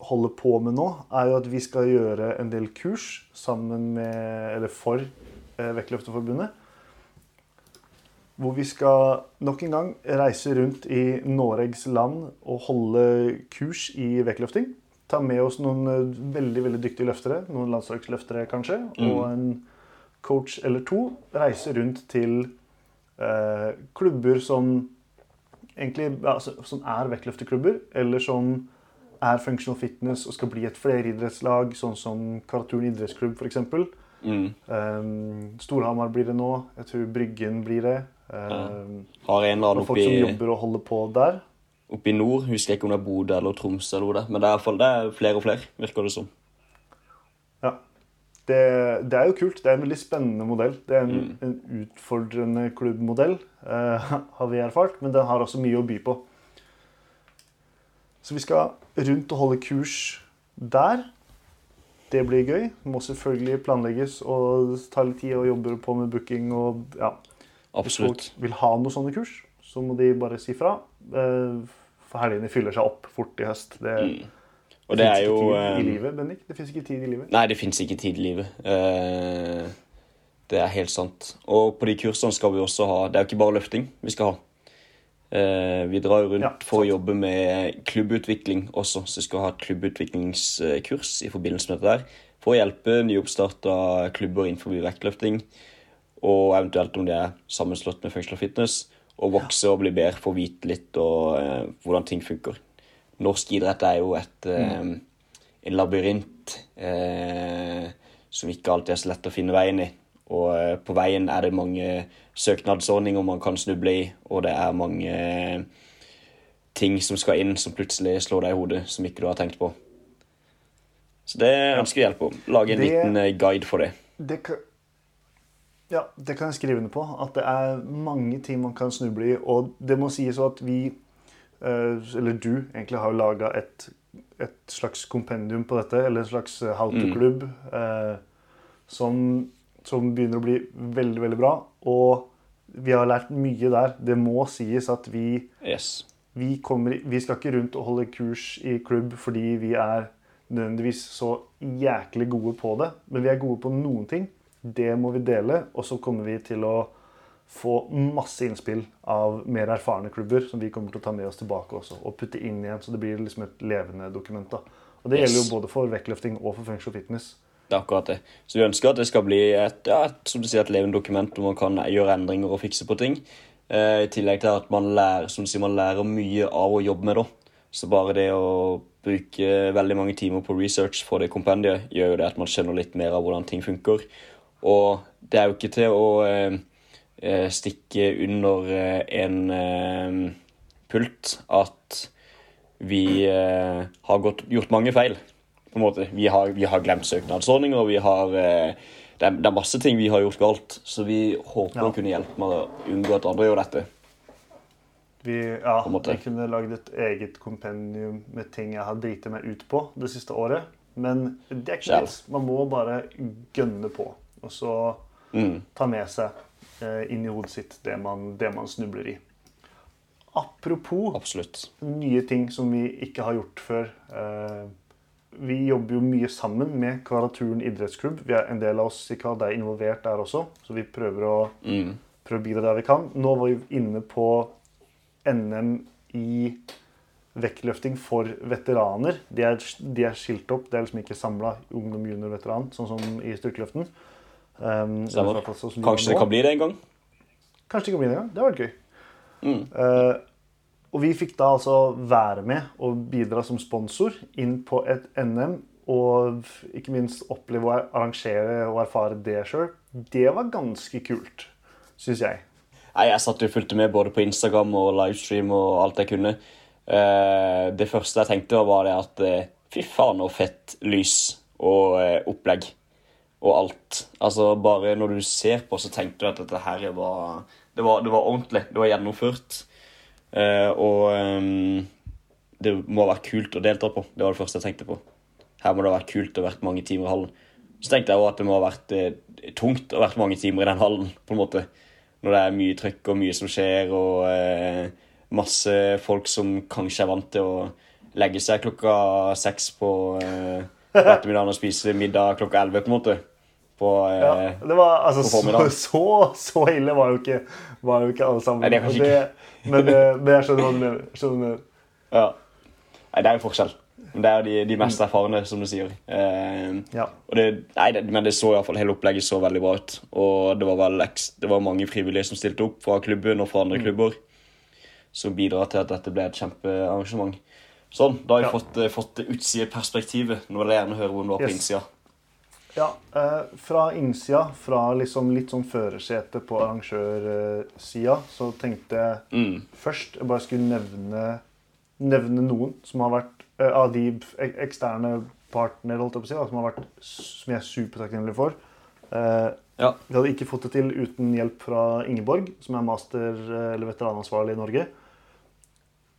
holder på med nå, er jo at vi skal gjøre en del kurs sammen med, eller for uh, Vektløfterforbundet. Hvor vi skal nok en gang reise rundt i Noregs land og holde kurs i vektløfting. Ta med oss noen eh, veldig veldig dyktige løftere, noen landslagsløftere kanskje, og en coach eller to. Reise rundt til eh, klubber som egentlig ja, altså, som er vektløfterklubber, eller som er functional fitness og skal bli et fleridrettslag, sånn som Karaturen idrettsklubb f.eks. Mm. Um, Storhamar blir det nå. Jeg tror Bryggen blir det. Um, Har en eller annen folk oppe som jobber og holder på der. oppe i nord. Husker jeg ikke om det er Bodø eller Tromsø, eller hvor det er. men det er, i hvert fall, det er flere og flere, virker det som. Ja. Det, det er jo kult. Det er en veldig spennende modell. Det er en, en utfordrende klubbmodell, eh, har vi erfart, men den har også mye å by på. Så vi skal rundt og holde kurs der. Det blir gøy. Det må selvfølgelig planlegges og ta litt tid og jobbe på med booking. og ja. Hvis folk vil ha noen sånne kurs, så må de bare si fra. Eh, For helgene fyller seg opp fort i høst. Det, Og det er finnes jo tid i eh, livet, Bendik. Det fins ikke tid i livet. Nei, det fins ikke tid i livet. Eh, det er helt sant. Og på de kursene skal vi også ha Det er jo ikke bare løfting vi skal ha. Vi drar jo rundt Ja, for å jobbe med klubbutvikling også, så vi skal ha et klubbutviklingskurs i forbindelse med dette der. For å hjelpe nyoppstarta klubber innenfor vektløfting, og eventuelt om det er sammenslått med functional fitness, og vokse og bli bedre for å vite litt og, eh, hvordan ting funker. Norsk idrett er jo et, eh, en labyrint eh, som ikke alltid er så lett å finne veien i. Og eh, på veien er det mange søknadsordninger man kan snuble i, og det er mange eh, ting som skal inn som plutselig slår deg i hodet, som ikke du har tenkt på. Så det ønsker vi hjelp om. Lage en Det- liten eh, guide for det. Det ja, det kan jeg skrive under på. At det er mange ting man kan snuble i. Og det må sies at vi, eh, eller du, egentlig har laga et, et slags kompendium på dette. Eller en slags eh, how to-klubb. eh, som, som begynner å bli veldig, veldig bra. Og vi har lært mye der. Det må sies at vi Yes. vi, kommer, vi skal ikke rundt og holde kurs i klubb fordi vi er nødvendigvis så jæklig gode på det. Men vi er gode på noen ting. Det må vi dele. Og så kommer vi til å få masse innspill av mer erfarne klubber som vi kommer til å ta med oss tilbake også, og putte inn igjen. Så det blir liksom et levende dokument. da. Og Det gjelder jo både for vektløfting og for functional fitness. Det er akkurat det. Så vi ønsker at det skal bli et, ja, et, som du sier, et levende dokument hvor man kan gjøre endringer og fikse på ting. Eh, I tillegg til at man lærer, som du sier, man lærer mye av å jobbe med da. Så bare det å bruke veldig mange timer på research for det kompendiet gjør jo det at man skjønner litt mer av hvordan ting funker. Og det er jo ikke til å eh, eh, stikke under eh, en pult at vi har gått, gjort mange feil. på en måte. Vi har, vi har glemt søknadsordninger, vi har det, er, det er masse ting vi har gjort galt. Så vi håper Ja. å kunne hjelpe med å unngå at andre gjør dette. Vi, ja, jeg kunne lagd et eget kompendium med ting jeg har driti meg ut på det siste året. Men det er ikke vits. Man må bare gønne på. Og så Mm. ta med seg eh, inn i hodet sitt det man, det man snubler i. Apropos Absolutt. nye ting som vi ikke har gjort før. Eh, vi jobber jo mye sammen med Kvadraturen idrettsklubb. Vi er en del av oss i KAD er involvert der også, så vi prøver å, Mm. prøver å bidra der vi kan. Nå var vi inne på NM i vektløfting for veteraner. De er, de er skilt opp. Det er liksom ikke samla ungdom, junior, veteran, sånn som i styrkeløften. Um, Stemmer. fall sånn Kanskje det kan bli det en gang? Kanskje det kan bli det en gang. Det har vært gøy. Mm. Uh, og vi fikk da altså være med og bidra som sponsor inn på et NM. Og ikke minst oppleve å arrangere og erfare det sjøl. Det var ganske kult, syns jeg. Nei, Jeg satt og fulgte med både på Instagram og livestream og alt jeg kunne. Uh, det første jeg tenkte, var det at uh, fy faen, så fett lys og opplegg og alt. Altså, Bare når du ser på, så tenker du at dette her var Det var, det var ordentlig. Det var gjennomført. Eh, og um, det må ha vært kult å delta på. Det var det første jeg tenkte på. Her må det ha vært kult ha vært mange timer i hallen. Så tenkte jeg også at det må ha vært eh, tungt å ha vært mange timer i den hallen. på en måte. Når det er mye trøkk og mye som skjer, og eh, masse folk som kanskje er vant til å legge seg klokka seks på eh, ettermiddagen og spise middag klokka elleve, på en måte. På, eh, Ja, det var, altså, på så, så, så ille var jo ikke, var jo ikke alle sammen. Nei, det er kanskje ikke det, men, men jeg skjønner hva du mener. Skjønner du. Ja. Nei, det er jo forskjell. Men det er jo de, de mest erfarne, som du sier. Eh, Ja. det, nei, det, men det så i hvert fall hele opplegget så veldig bra ut. Og det var, vel, det var mange frivillige som stilte opp fra klubben og fra andre klubber. Som bidrar til at dette ble et kjempearrangement. Sånn, da har vi Ja. fått, eh, fått utsideperspektivet. Nå vil jeg gjerne høre hvordan det var på Yes. innsida. Ja, eh, fra innsida, fra liksom litt sånn førersetet på arrangørsida, så tenkte jeg Mm. først jeg bare skulle nevne, nevne noen som har vært eh, av de eksterne partner, holdt jeg på å si, da, som, har vært, som jeg er supertakknemlig for. Eh, Ja. Vi hadde ikke fått det til uten hjelp fra Ingeborg, som er master- eh, eller veteranansvarlig i Norge.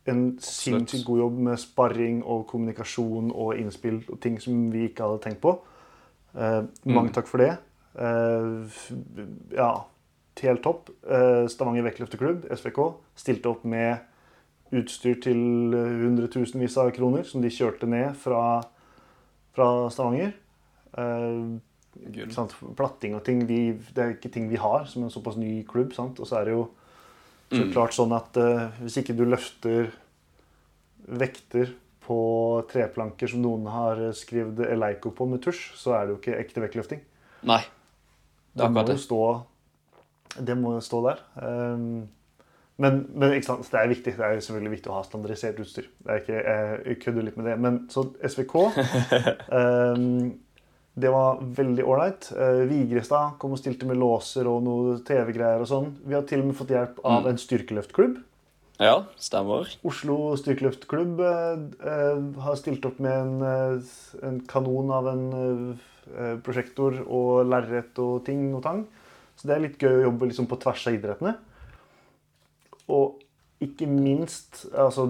En sinnssykt god jobb med sparring og kommunikasjon og innspill og ting som vi ikke hadde tenkt på. Eh, mange Mm. takk for det. Eh, ja, helt topp. Eh, Stavanger vektløfteklubb, SVK, stilte opp med utstyr til hundretusenvis av kroner som de kjørte ned fra, fra Stavanger. Eh, sant? Platting og ting de, Det er ikke ting vi har som en såpass ny klubb. Sant? Og så er det jo så Mm. klart sånn at hvis ikke du løfter vekter på treplanker som noen har skrevet Eleiko på med tusj, så er det jo ikke ekte vektløfting. Nei. Det er må akkurat det. stå, det må jo stå der. Um, men, men det er viktig. Det er jo selvfølgelig viktig å ha standardisert utstyr. Det ikke, jeg kødder litt med det. Men så SVK um, Det var veldig ålreit. Uh, Vigrestad kom og stilte med låser og noe TV-greier og sånn. Vi har til og med fått hjelp av Mm. en styrkeløftklubb. Ja, stemmer. Oslo styrkeløftklubb eh, eh, har stilt opp med en, eh, en kanon av en prosjektor og lerret og ting og tang. Så det er litt gøy å jobbe liksom på tvers av idrettene. Og ikke minst altså,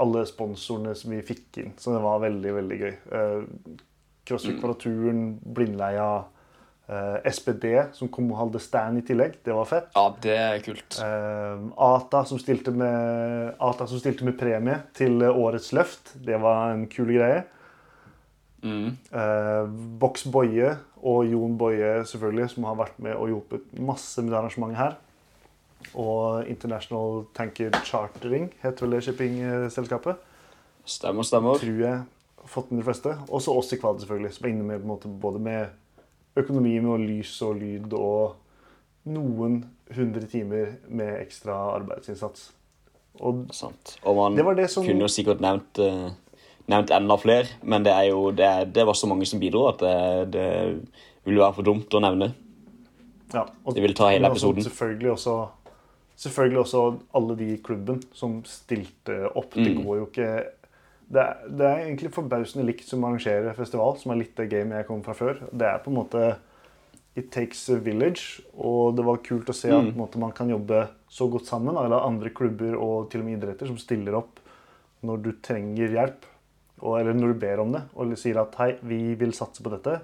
alle sponsorene som vi fikk inn. Så det var veldig, veldig gøy. Eh, CrossFit Kvadraturen, Blindleia, eh, SPD, som kom og hadde stand i tillegg. Det var fett. Ja, det er kult. Uh, Ata, som med, Ata som stilte med premie til eh, årets løft. Det var en kul greie. Mm. Uh, Box Boje og Jon Boje selvfølgelig, som har vært med og hjulpet masse med det arrangementet her. Og International Tanker Chartering heter vel det shippingselskapet. Stemmer, stemmer. Tror jeg fått med de fleste. Og så oss i Kvad, selvfølgelig, som er inne med måte, både med økonomi med lys og lyd og noen hundre timer med ekstra arbeidsinnsats. Og Sant. Og man det det som kunne jo sikkert nevnt, eh, nevnt enda flere, men det jo det, det var så mange som bidro at det, det ville være for dumt å nevne. Ja, og, det vil ta hele episoden. også. Selvfølgelig også, selvfølgelig også alle de i klubben som stilte opp. Det Mm. går jo ikke det er, det er egentlig forbausende likt som arrangerer festival, som er litt det gamet jeg kom fra før. Det er på en måte It takes a village, og det var kult å se at mm. måte, man kan jobbe så godt sammen. Eller andre klubber og til og med idretter som stiller opp når du trenger hjelp, og, eller når du ber om det, og sier at hei, vi vil satse på dette,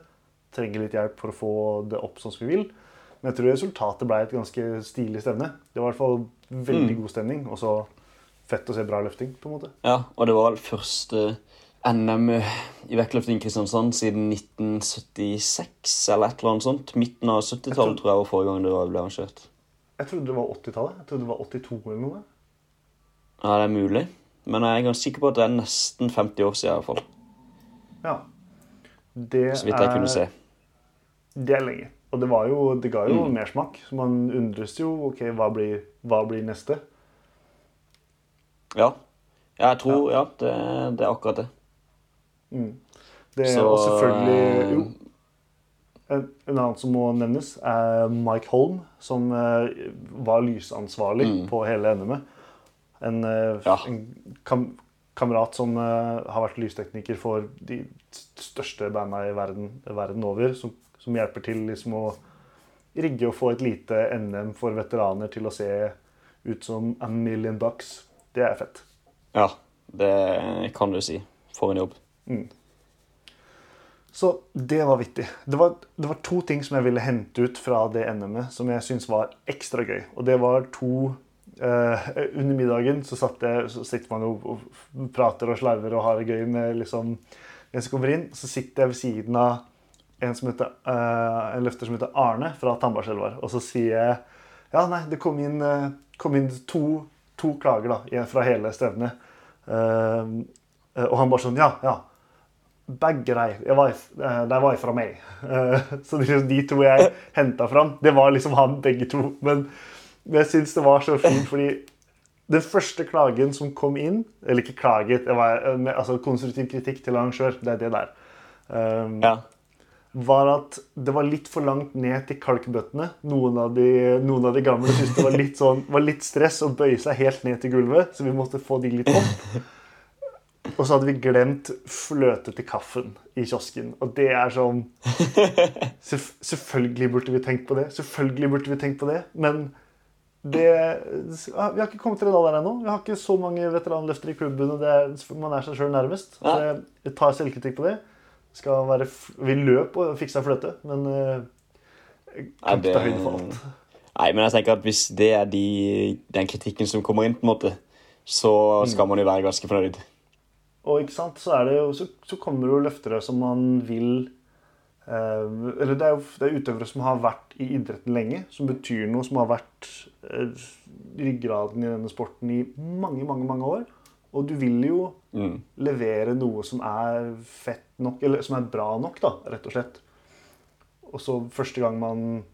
trenger litt hjelp for å få det opp sånn som vi vil. Men jeg tror resultatet ble et ganske stilig stevne. Det var i hvert fall veldig god stemning, og så fett å se bra løfting, på en måte. Ja, og det var vel første NM i vektløfting i Kristiansand siden 1976 eller et eller annet sånt. Midten av 70-tallet tror jeg var forrige gang det ble arrangert. Jeg trodde det var 80-tallet. Jeg trodde det var 82 eller noe. Ja, det er mulig. Men jeg er ganske sikker på at det er nesten 50 år siden i hvert fall. Ja. Det Så vidt jeg kunne se. Det er lenge. Og det, var jo, det ga jo Mm. mersmak. Så man undres jo OK, hva blir, hva blir neste? Ja. jeg tror Ja, det, det er akkurat det. Det, Så, og selvfølgelig Jo. eh, En, en annen som må nevnes, er Mike Holm, som eh, var lysansvarlig Mm. på hele NM-et. En, eh, Ja. en kam, kamerat som har vært lystekniker for de største banda i verden, verden over, som, som hjelper til liksom å rigge og få et lite NM for veteraner til å se ut som a million bucks. Det er fett. Ja, det kan du si. For en jobb. Så det var vittig. Det var, det var to ting som jeg ville hente ut fra det NM-et som jeg syntes var ekstra gøy. Og det var to eh, Under middagen så, satt jeg, så sitter man jo og prater og slarver og har det gøy med liksom en som kommer inn. Så sitter jeg ved siden av en, som heter, uh, en løfter som heter Arne fra Tandbergselvar. Og så sier jeg ja, nei, det kom inn, eh, kom inn to, to klager da, fra hele stevnet. Uh, og han bare sånn Ja, ja. Begge de var, eh, de var fra meg. Uh, Så de, de to jeg henta fram, det var liksom han begge to. Men jeg syns det var så fint, fordi den første klagen som kom inn Eller ikke klaget, det var altså konstruktiv kritikk til arrangør. Det er det der. Um, Ja. Var at det var litt for langt ned til kalkbøttene. Noen av de, noen av de gamle syntes det var litt, sånn, var litt stress å bøye seg helt ned til gulvet, så vi måtte få de litt opp. Og så hadde vi glemt fløte til kaffen i kiosken. Og det er sånn selv, Selvfølgelig burde vi tenkt på det. Selvfølgelig burde vi tenkt på det. Men det Vi har ikke kommet til en alder ennå. Vi har ikke så mange veteranløfter i klubben. og det er, Man er seg sjøl nærmest. Så jeg tar selvkritikk på det. Skal være, vi løp og fiksa fløte, men uh, kan ikke ta høyde for alt. Nei, men jeg tenker at hvis det er de, den kritikken som kommer inn, på en måte, så skal man jo være ganske fornøyd. Og ikke sant, så, er det jo, så, så kommer det jo løftere som man vil eh, Eller det er jo det er utøvere som har vært i idretten lenge, som betyr noe, som har vært eh, ryggraden i denne sporten i mange, mange, mange år. Og du vil jo Mm. levere noe som er fett nok, eller som er bra nok, da, rett og slett. Og så første gang man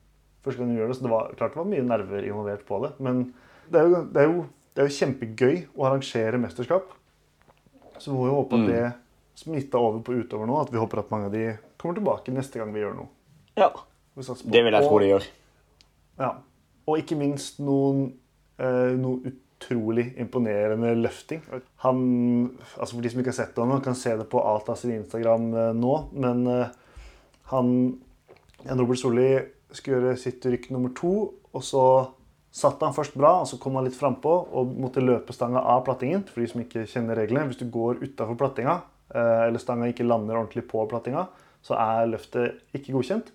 første gang du gjør det, så det var klart det var mye nerver involvert på det, men det er jo, det er jo, det er jo kjempegøy å arrangere mesterskap. Så vi må jo håpe at Mm. det smitta over på utover nå, at vi håper at mange av de kommer tilbake neste gang vi gjør noe. Ja, Vi det vil jeg tro de gjør. ja. Og ikke minst noen, eh, noe utrolig imponerende løfting. Han, altså For de som ikke har sett ennå, kan se det på Alta sin Instagram eh, nå. Men eh, han Robert Solli skulle gjøre sitt rykk nummer to, og så satt han først bra, og så kom han litt frampå og måtte løpe stanga av plattingen. For de som ikke kjenner reglene. Hvis du går utafor plattinga, eh, eller stanga ikke lander ordentlig på plattinga, så er løftet ikke godkjent.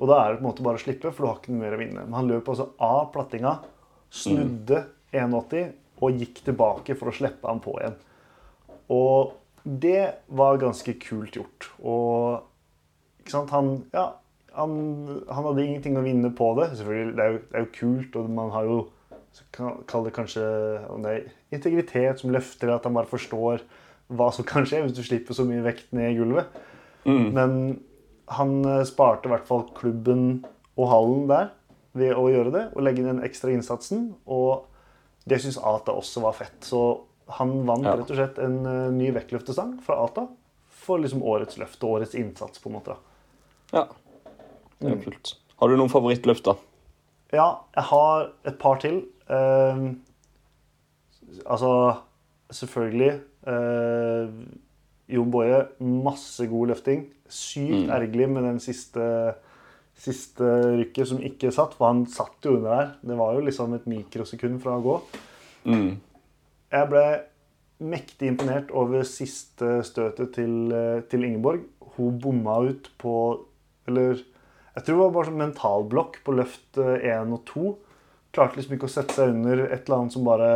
Og da er det på en måte bare å slippe, for du har ikke noe mer å vinne. Men han løp altså av plattinga, snudde 1,80 og gikk tilbake for å slippe han på igjen. Og det var ganske kult gjort. Og ikke sant, han Ja, han, han hadde ingenting å vinne på det. Selvfølgelig, det er jo, det er jo kult, og man har jo så kan- Kall det kanskje nei, integritet som løfter, at han bare forstår hva som kan skje hvis du slipper så mye vekt ned i gulvet. Men han eh, sparte i hvert fall klubben og hallen der ved å gjøre det og legge inn den ekstra innsatsen. Og det syns Ata også var fett. Så han vant Ja. rett og slett en uh, ny vektløftestang fra Ata for liksom årets løft og årets innsats, på en måte. Ja, det er jo kult. Har du noen favorittløft, da? Ja, jeg har et par til. Uh, altså, selvfølgelig Uh, Jon Boje, masse god løfting. Sykt Mm. ergerlig med den siste, siste rykket som ikke satt, for han satt jo under der. Det var jo liksom et mikrosekund fra å gå. Mm. Jeg ble mektig imponert over siste støtet til, eh, til Ingeborg. Hun bomma ut på Eller jeg tror det var bare sånn mentalblokk på løft 1 og 2. Klarte liksom ikke å sette seg under et eller annet som bare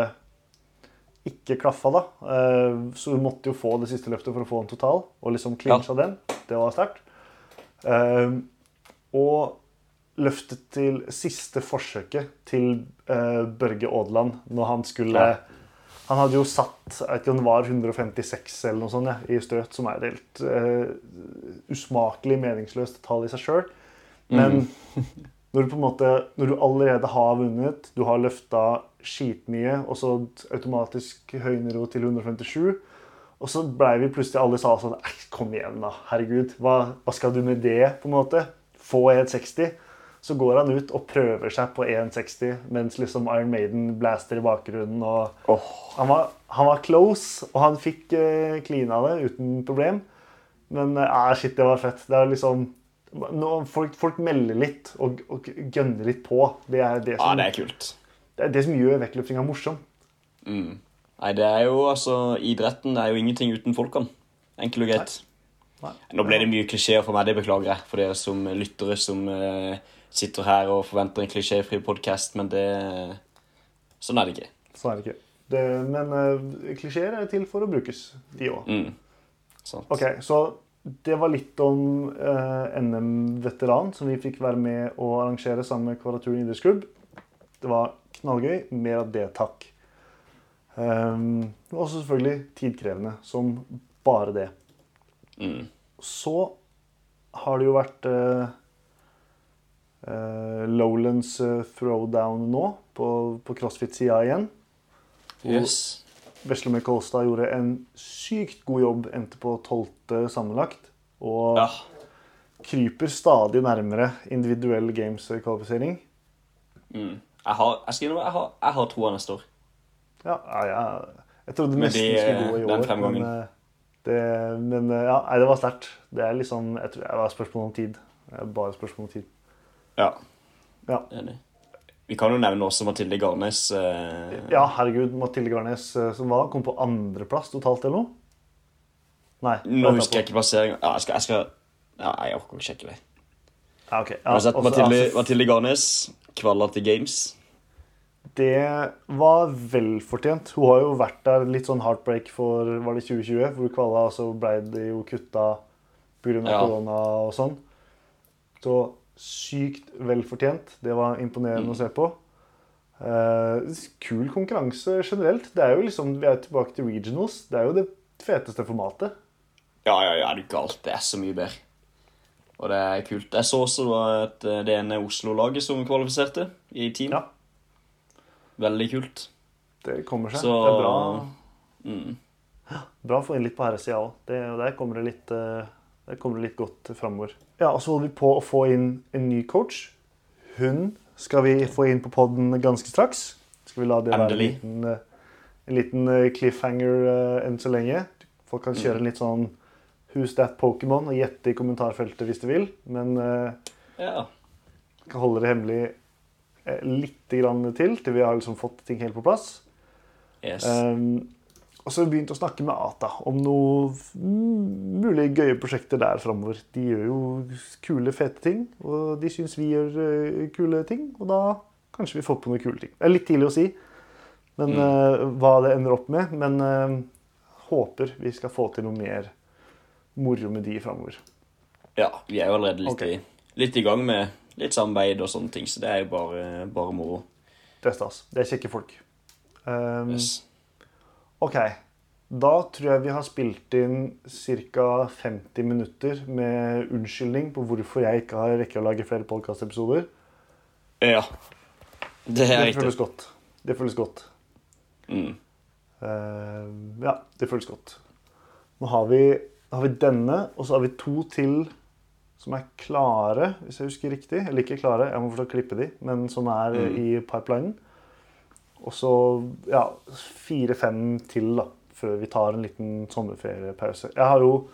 ikke klaffa, da. Eh, Så hun måtte jo få det siste løftet for å få en total, og liksom clincha den. Det var sterkt. Og løftet til siste forsøket til eh, Børge Aadland når han skulle Ja. Han hadde jo satt jeg vet ikke om det var 156 eller noe sånt ja, i støt, som er helt uh, usmakelig meningsløst tall i seg sjøl. Men når du på en måte, når du allerede har vunnet, du har løfta skitmye, og så automatisk høyner hun til 157 Og så blei vi plutselig alle sa sånn Kom igjen, da. Herregud. Hva, hva skal du med det, på en måte? Få 1,60. Så går han ut og prøver seg på 1,60 mens liksom Iron Maiden blaster i bakgrunnen. og Åh, han var, han var close, og han fikk uh, det uten problem. Men ah, shit, det var fett. Det er liksom folk, folk melder litt og, og gønner litt på. Det er det ja, som, det er kult. det er det som gjør vektløpinga morsom. Mm. Nei, det er jo altså Idretten er jo ingenting uten folkene. Enkelt og greit. Nei. Nå ble det mye klisjeer for meg, det beklager jeg. For dere som lyttere som eh, sitter her og forventer en klisjéfri podkast, men det Sånn er det ikke. Sånn er det ikke. Det, men uh, klisjeer er til for å brukes, de òg. Mm. Sant. Ok, så det var litt om uh, NM-veteran, som vi fikk være med å arrangere sammen med Kvadraturen idrettsklubb. Det var knallgøy. Mer av det, takk. Um, også selvfølgelig tidkrevende, som bare det. Mm. Så har det jo vært eh, eh, Lowlands eh, throwdown nå, på, på CrossFit-sida igjen. Yes. Veslemøy Kolstad gjorde en sykt god jobb, endte på tolvte sammenlagt. Og Ja. kryper stadig nærmere individuell games-kvalifisering. Mm. Jeg har, jeg, skal jeg, har, jeg har troa neste år. Ja, ja, ja, jeg trodde nesten det skulle gå i år. den fremgangen. men, eh, det, men eh, ja, nei, det var sterkt. Det er liksom, jeg tror det var spørsmål om tid. Bare spørsmål om tid. Ja. Ja. Enig. Vi kan jo nevne også Mathilde Garnes. Eh, Ja, herregud, Mathilde Garnes eh, som var, kom på andreplass totalt eller noe? Nei. Nå husker jeg ikke plasseringa. Ja, jeg skal, jeg skal ja, Jeg orker ikke sjekke det. Ja, ok. Ja, også- Mathilde, altså, Garnes kvala til Games. Det var velfortjent. Hun har jo vært der litt sånn heartbreak for var det 2020, hvor kvalla så ble det jo kutta pga. Ja. korona og sånn. Så sykt velfortjent. Det var imponerende Mm. å se på. Eh, kul konkurranse generelt. Det er jo liksom, Vi er tilbake til regionals. Det er jo det feteste formatet. Ja, ja, ja, det er galt. Det er så mye bedre. Og det er kult. Jeg så også et, eh, det ene Oslo-laget som kvalifiserte i team. Ja. Veldig kult. Det kommer seg. Så Det er bra, mm. bra å få inn litt på herresida òg. Der kommer det litt, eh, der kommer det litt godt framover. Ja, og så holder vi på å få inn en ny coach. Hun skal vi få inn på poden ganske straks. Skal vi la det være en liten, eh, en liten eh, cliffhanger enn så lenge. Folk kan kjøre en litt sånn Who's that Pokémon og gjette i kommentarfeltet hvis de vil. Men uh, Ja. kan holde det hemmelig litt grann til, til vi har liksom fått ting helt på plass. Yes. Um, og så har vi begynt å snakke med Ata om noen mulig mulige gøye prosjekter der framover. De gjør jo kule, fete ting, og de syns vi gjør uh, kule ting. Og da kanskje vi får på noen kule ting. Det er litt tidlig å si men, eh, hva det ender opp med, men uh, håper vi skal få til noe mer moro med de framover. ja, vi er jo allerede litt, okay. i, litt i gang med litt samarbeid og sånne ting, så det er jo bare, bare moro. Det er stas. Det er kjekke folk. Um, Yes. OK. Da tror jeg vi har spilt inn ca. 50 minutter med unnskyldning på hvorfor jeg ikke har rekke å lage flere podkastepisoder. Ja. Det er Det føles godt. Det føles godt. Mm. Uh, ja, det føles godt. Nå har vi, har vi denne, og så har vi to til som er klare, hvis jeg husker riktig. Eller ikke klare, jeg må forstå klippe de, men som er Mm. i pipelinen. Og så ja, fire-fem til da, før vi tar en liten sommerferiepause. Jeg har jo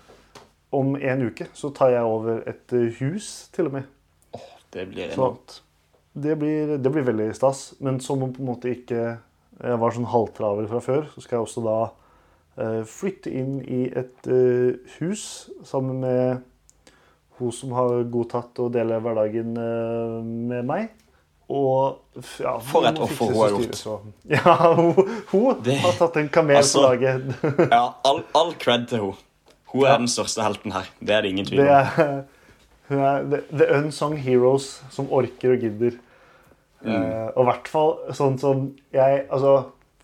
Om en uke så tar jeg over et eh, hus, til og med. Det blir enormt. Det blir, det blir veldig stas. Men som om på en måte ikke jeg var sånn halvtravel fra før, så skal jeg også da eh, flytte inn i et eh, hus sammen med hun som har godtatt å dele hverdagen eh, med meg. Og ja, For et offer hun har gjort. styres, Ja, hun, hun Det- har tatt en kamel Altså, på laget. Ja, all, all cred til hun. Hun er den største helten her. Det er det ingen tvil Det om. er, hun er the, the unsung heroes som orker og gidder. Mm. Uh, og i hvert fall sånn som jeg Altså,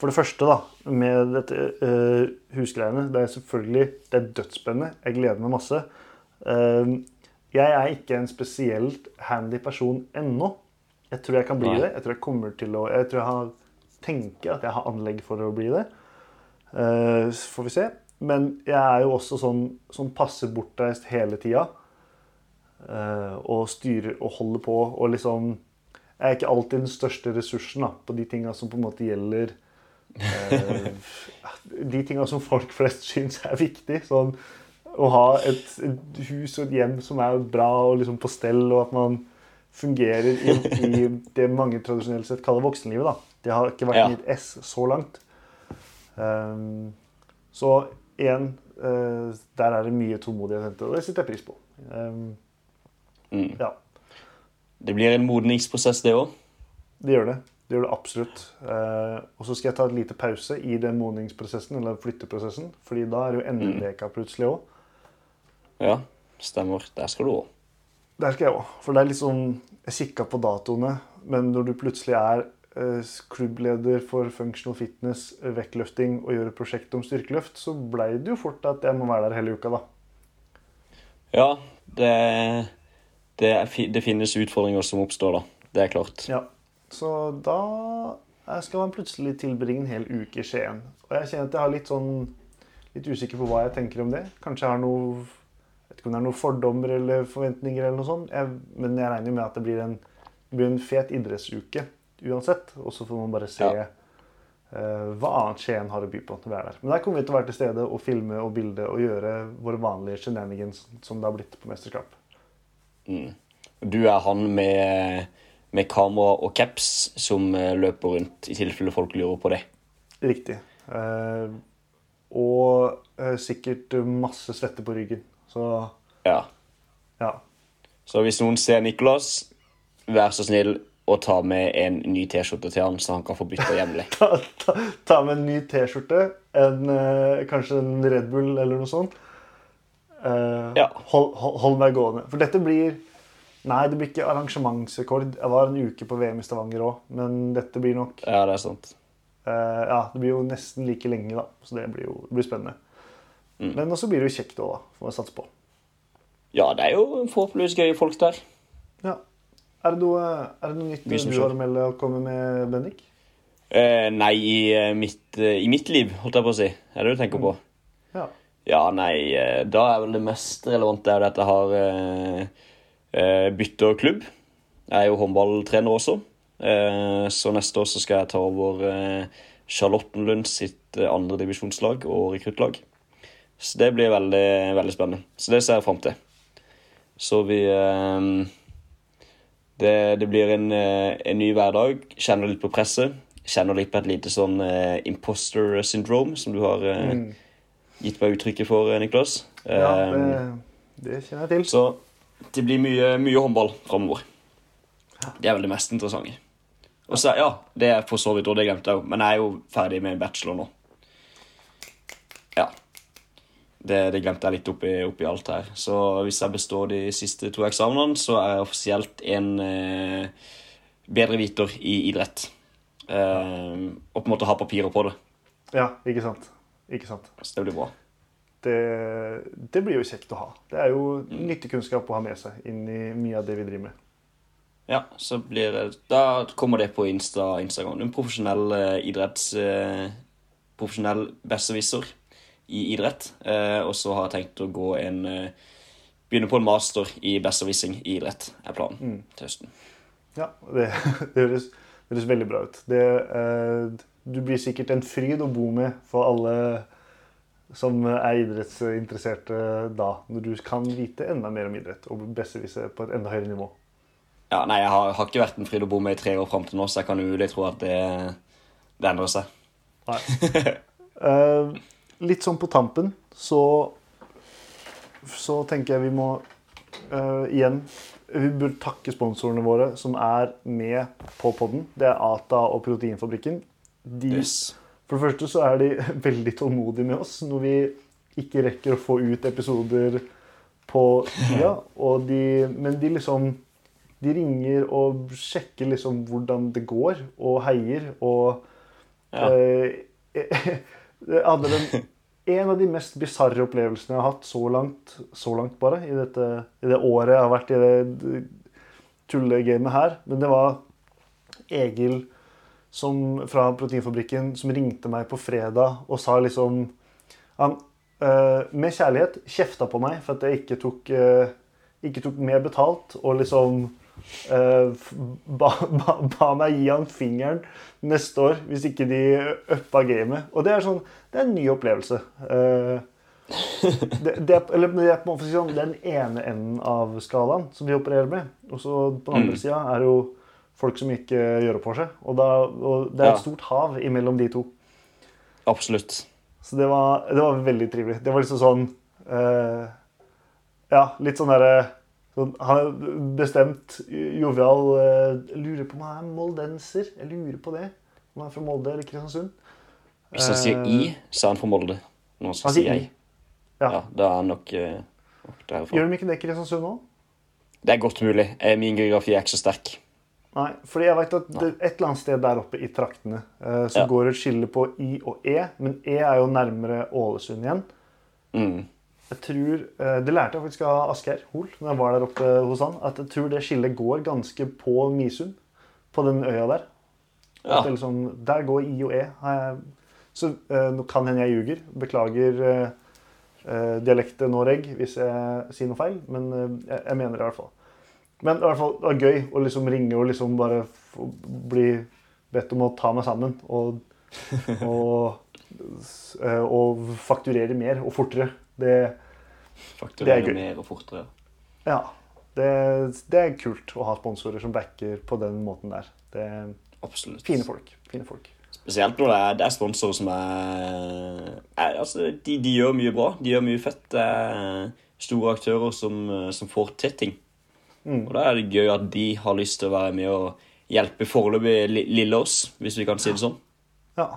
for det første, da, med dette uh, husgreiene Det er selvfølgelig det er dødsspennende. Jeg gleder meg masse. Eh, jeg er ikke en spesielt handy person ennå. Jeg tror jeg kan bli Nei. det. Jeg tror jeg kommer til å Jeg tror jeg har, tenker at jeg har anlegg for å bli det. Eh, så får vi se. Men jeg er jo også sånn som passer bortreist hele tida. Uh, og styrer og holder på og liksom Jeg er ikke alltid den største ressursen da, på de tinga som på en måte gjelder uh, De tinga som folk flest syns er viktig. Sånn å ha et, et hus og et hjem som er bra og liksom på stell, og at man fungerer i, i det mange tradisjonelt sett kaller voksenlivet. da. Det har ikke vært Ja. mitt S så langt. Um, så igjen, uh, der er det mye tålmodighet å hente, og det setter jeg pris på. Um, Mm. ja, Det blir en modningsprosess, det òg. det gjør det. Det gjør det absolutt. Uh, og så skal jeg ta et lite pause i den modningsprosessen, eller flytteprosessen, fordi da er det jo NM-leka plutselig òg. Ja, stemmer. Der skal du òg. Der skal jeg òg. For det er sånn Jeg kikka på datoene, men når du plutselig er eh, klubbleder for functional fitness, eh, vektløfting og gjør et prosjekt om styrkeløft, så blei det jo fort at jeg må være der hele uka, da. Ja, det, det, det finnes utfordringer som oppstår, da. Det er klart. Ja. Så da skal man plutselig tilbringe en hel uke i Skien. Og jeg kjenner at jeg har litt sånn Litt usikker på hva jeg tenker om det. Kanskje jeg har noe vet ikke om det er noen fordommer eller forventninger, eller noe sånt. Jeg, men jeg regner med at det blir en, det blir en fet idrettsuke uansett. Og så får man bare se Ja. uh, hva annet Skien har å by på når vi er der. Men der kommer vi til å være til stede og filme og bilde og gjøre våre vanlige shenanigans som det har blitt på mesterskap. Mm. Du er han med, med kamera og caps som eh, løper rundt, i tilfelle folk lurer på det. Riktig. Uh, og uh, sikkert masse svette på ryggen. Så Ja. ja. Så hvis noen ser Nicholas, vær så snill å ta med en ny T-skjorte til han, så han kan få bytta jevnlig. Ta, ta, ta med en ny T-skjorte, en, eh, kanskje en Red Bull eller noe sånt. Eh, Ja. hold, hold, hold meg gående. For dette blir Nei, det blir ikke arrangementsrekord. Jeg var en uke på VM i Stavanger òg, men dette blir nok Ja, det er sant. eh, Ja, det blir jo nesten like lenge, da. Så det blir jo det blir spennende. Mm. Men også blir det jo kjekt òg, da. Får vi satse på. Ja, det er jo forhåpentligvis gøye folk der. Ja. Er det noe, er det noe nytt du har å melde å komme med, Bendik? Eh, nei, i, eh, mitt, eh, i mitt liv, holdt jeg på å si. Er det du tenker på? Ja. Ja, nei, eh, da er vel det mest relevante det at jeg har eh, bytta klubb. Jeg er jo håndballtrener også, eh, så neste år så skal jeg ta over eh, Charlottenlund sitt andre divisjonslag og rekruttlag. Så det blir veldig, veldig spennende. Så det ser jeg fram til. Så vi eh, det, det blir en, eh, en ny hverdag. Kjenner litt på presset. Kjenner litt på et lite sånn eh, imposter syndrome, som du har eh, Mm. gitt meg uttrykket for, Niklas. ja det, det kjenner jeg til. Så det blir mye, mye håndball framover. Det er vel det mest interessante. Og så, ja, det er for så vidt, og det glemte jeg jo, men jeg er jo ferdig med bachelor nå. Ja. Det, det glemte jeg litt oppi, oppi alt her. Så hvis jeg består de siste to eksamenene, så er jeg offisielt en eh, bedre viter i idrett. Eh, og på en måte ha papirer på det. Ja, ikke sant. Ikke sant. Så det blir bra. Det, det blir jo kjekt å ha. Det er jo nyttig kunnskap å ha med seg inn i mye av det vi driver med. Ja, så blir det Da kommer det på Insta, Instagram. En profesjonell eh, idretts... Eh, profesjonell besserwisser i idrett. Eh, og så har jeg tenkt å gå en, eh, begynne på en master i besserwissing i idrett, er planen til høsten. Ja, det, det, høres, det høres veldig bra ut. Det, eh, du blir sikkert en fryd å bo med for alle som er idrettsinteresserte da, når du kan vite enda mer om idrett og besserwisse på et enda høyere nivå. Ja, nei, jeg har, har ikke vært en fryd å bo med i tre år fram til nå, så jeg kan umulig tro at det, det endrer seg. Nei. Eh, litt sånn på tampen så så tenker jeg vi må uh, igjen Vi burde takke sponsorene våre som er med på podden. Det er Ata og Proteinfabrikken. De, Yes. For det første så er de veldig tålmodige med oss når vi ikke rekker å få ut episoder på tida. De, men de liksom De ringer og sjekker liksom hvordan det går, og heier. Og Ja. eh, hadde den en av de mest bisarre opplevelsene jeg har hatt så langt, så langt bare, i, dette, i det året jeg har vært i det tullegamet her. Men det var Egil som, fra Proteinfabrikken som ringte meg på fredag og sa liksom Han øh, med kjærlighet kjefta på meg for at jeg ikke tok, øh, ikke tok mer betalt, og liksom eh, ba, ba, ba meg gi han fingeren neste år hvis ikke de uppa gamet. Og det er sånn Det er en ny opplevelse. Uh, det, det, er, eller, det, er på en måte sånn, den ene enden av skalaen som vi opererer med. Og så på den andre Mm. sida er det jo folk som ikke gjør opp for seg. Og, da, og det er Ja. et stort hav imellom de to. Absolutt. Så det var, det var veldig trivelig. Det var liksom sånn uh, Ja, litt sånn derre sånn, Han er bestemt jovial eh, lurer på om han er moldenser. Jeg lurer på det. Om han er fra Molde eller Kristiansund. Hvis han sier Eh, i, så er han fra Molde. Når han sier jeg. Ja. Ja, da er han nok, eh, nok derfra. Gjør de ikke det i Kristiansund nå? Det er godt mulig. Eh, Min geografi er ikke så sterk. Nei, fordi jeg vet at det, et eller annet sted der oppe i traktene eh, så Ja. går det et skille på I og E, men E er jo nærmere Ålesund igjen. Mm. Jeg tror, eh, Det lærte jeg faktisk av Asgeir Hoel når jeg var der oppe hos han. At jeg tror det skillet går ganske på Misund. På den øya der. Ja. Liksom, der går I og E. Så eh, nå kan hende jeg ljuger. Beklager eh, eh, dialektet Noreg hvis jeg sier noe feil, men jeg, jeg mener det i hvert fall. Men i hvert fall, det var gøy å liksom ringe og liksom bare bli bedt om å ta meg sammen. Og, og, og fakturere mer og fortere. Det, Det er gøy. mer og fortere. ja, det, det er kult å ha sponsorer som backer på den måten der. Det er Absolutt. fine folk. Fine folk. Spesielt når det er, det er sponsorer som er, er altså, de, de gjør mye bra. De gjør mye fett. Det er store aktører som, som får til ting. Mm. Og da er det gøy at de har lyst til å være med og hjelpe foreløpig lille oss, hvis vi kan si det sånn. Ja.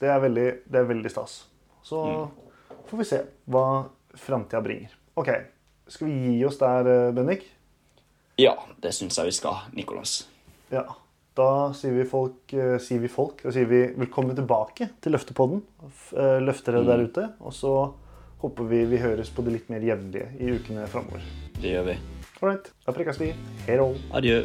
Det er veldig, det er veldig stas. Så får vi se hva framtida bringer. OK. Skal vi gi oss der, eh, Bendik? Ja, det syns jeg vi skal, Nikolas. Ja. Da sier vi folk, eh, sier vi folk, da sier vi velkommen tilbake til Løftepodden. Løfter dere der ute. Og så håper vi vi høres på det litt mer jevnlige i ukene framover. Det gjør vi. All right. Da prekkes vi. Hei. Adjø.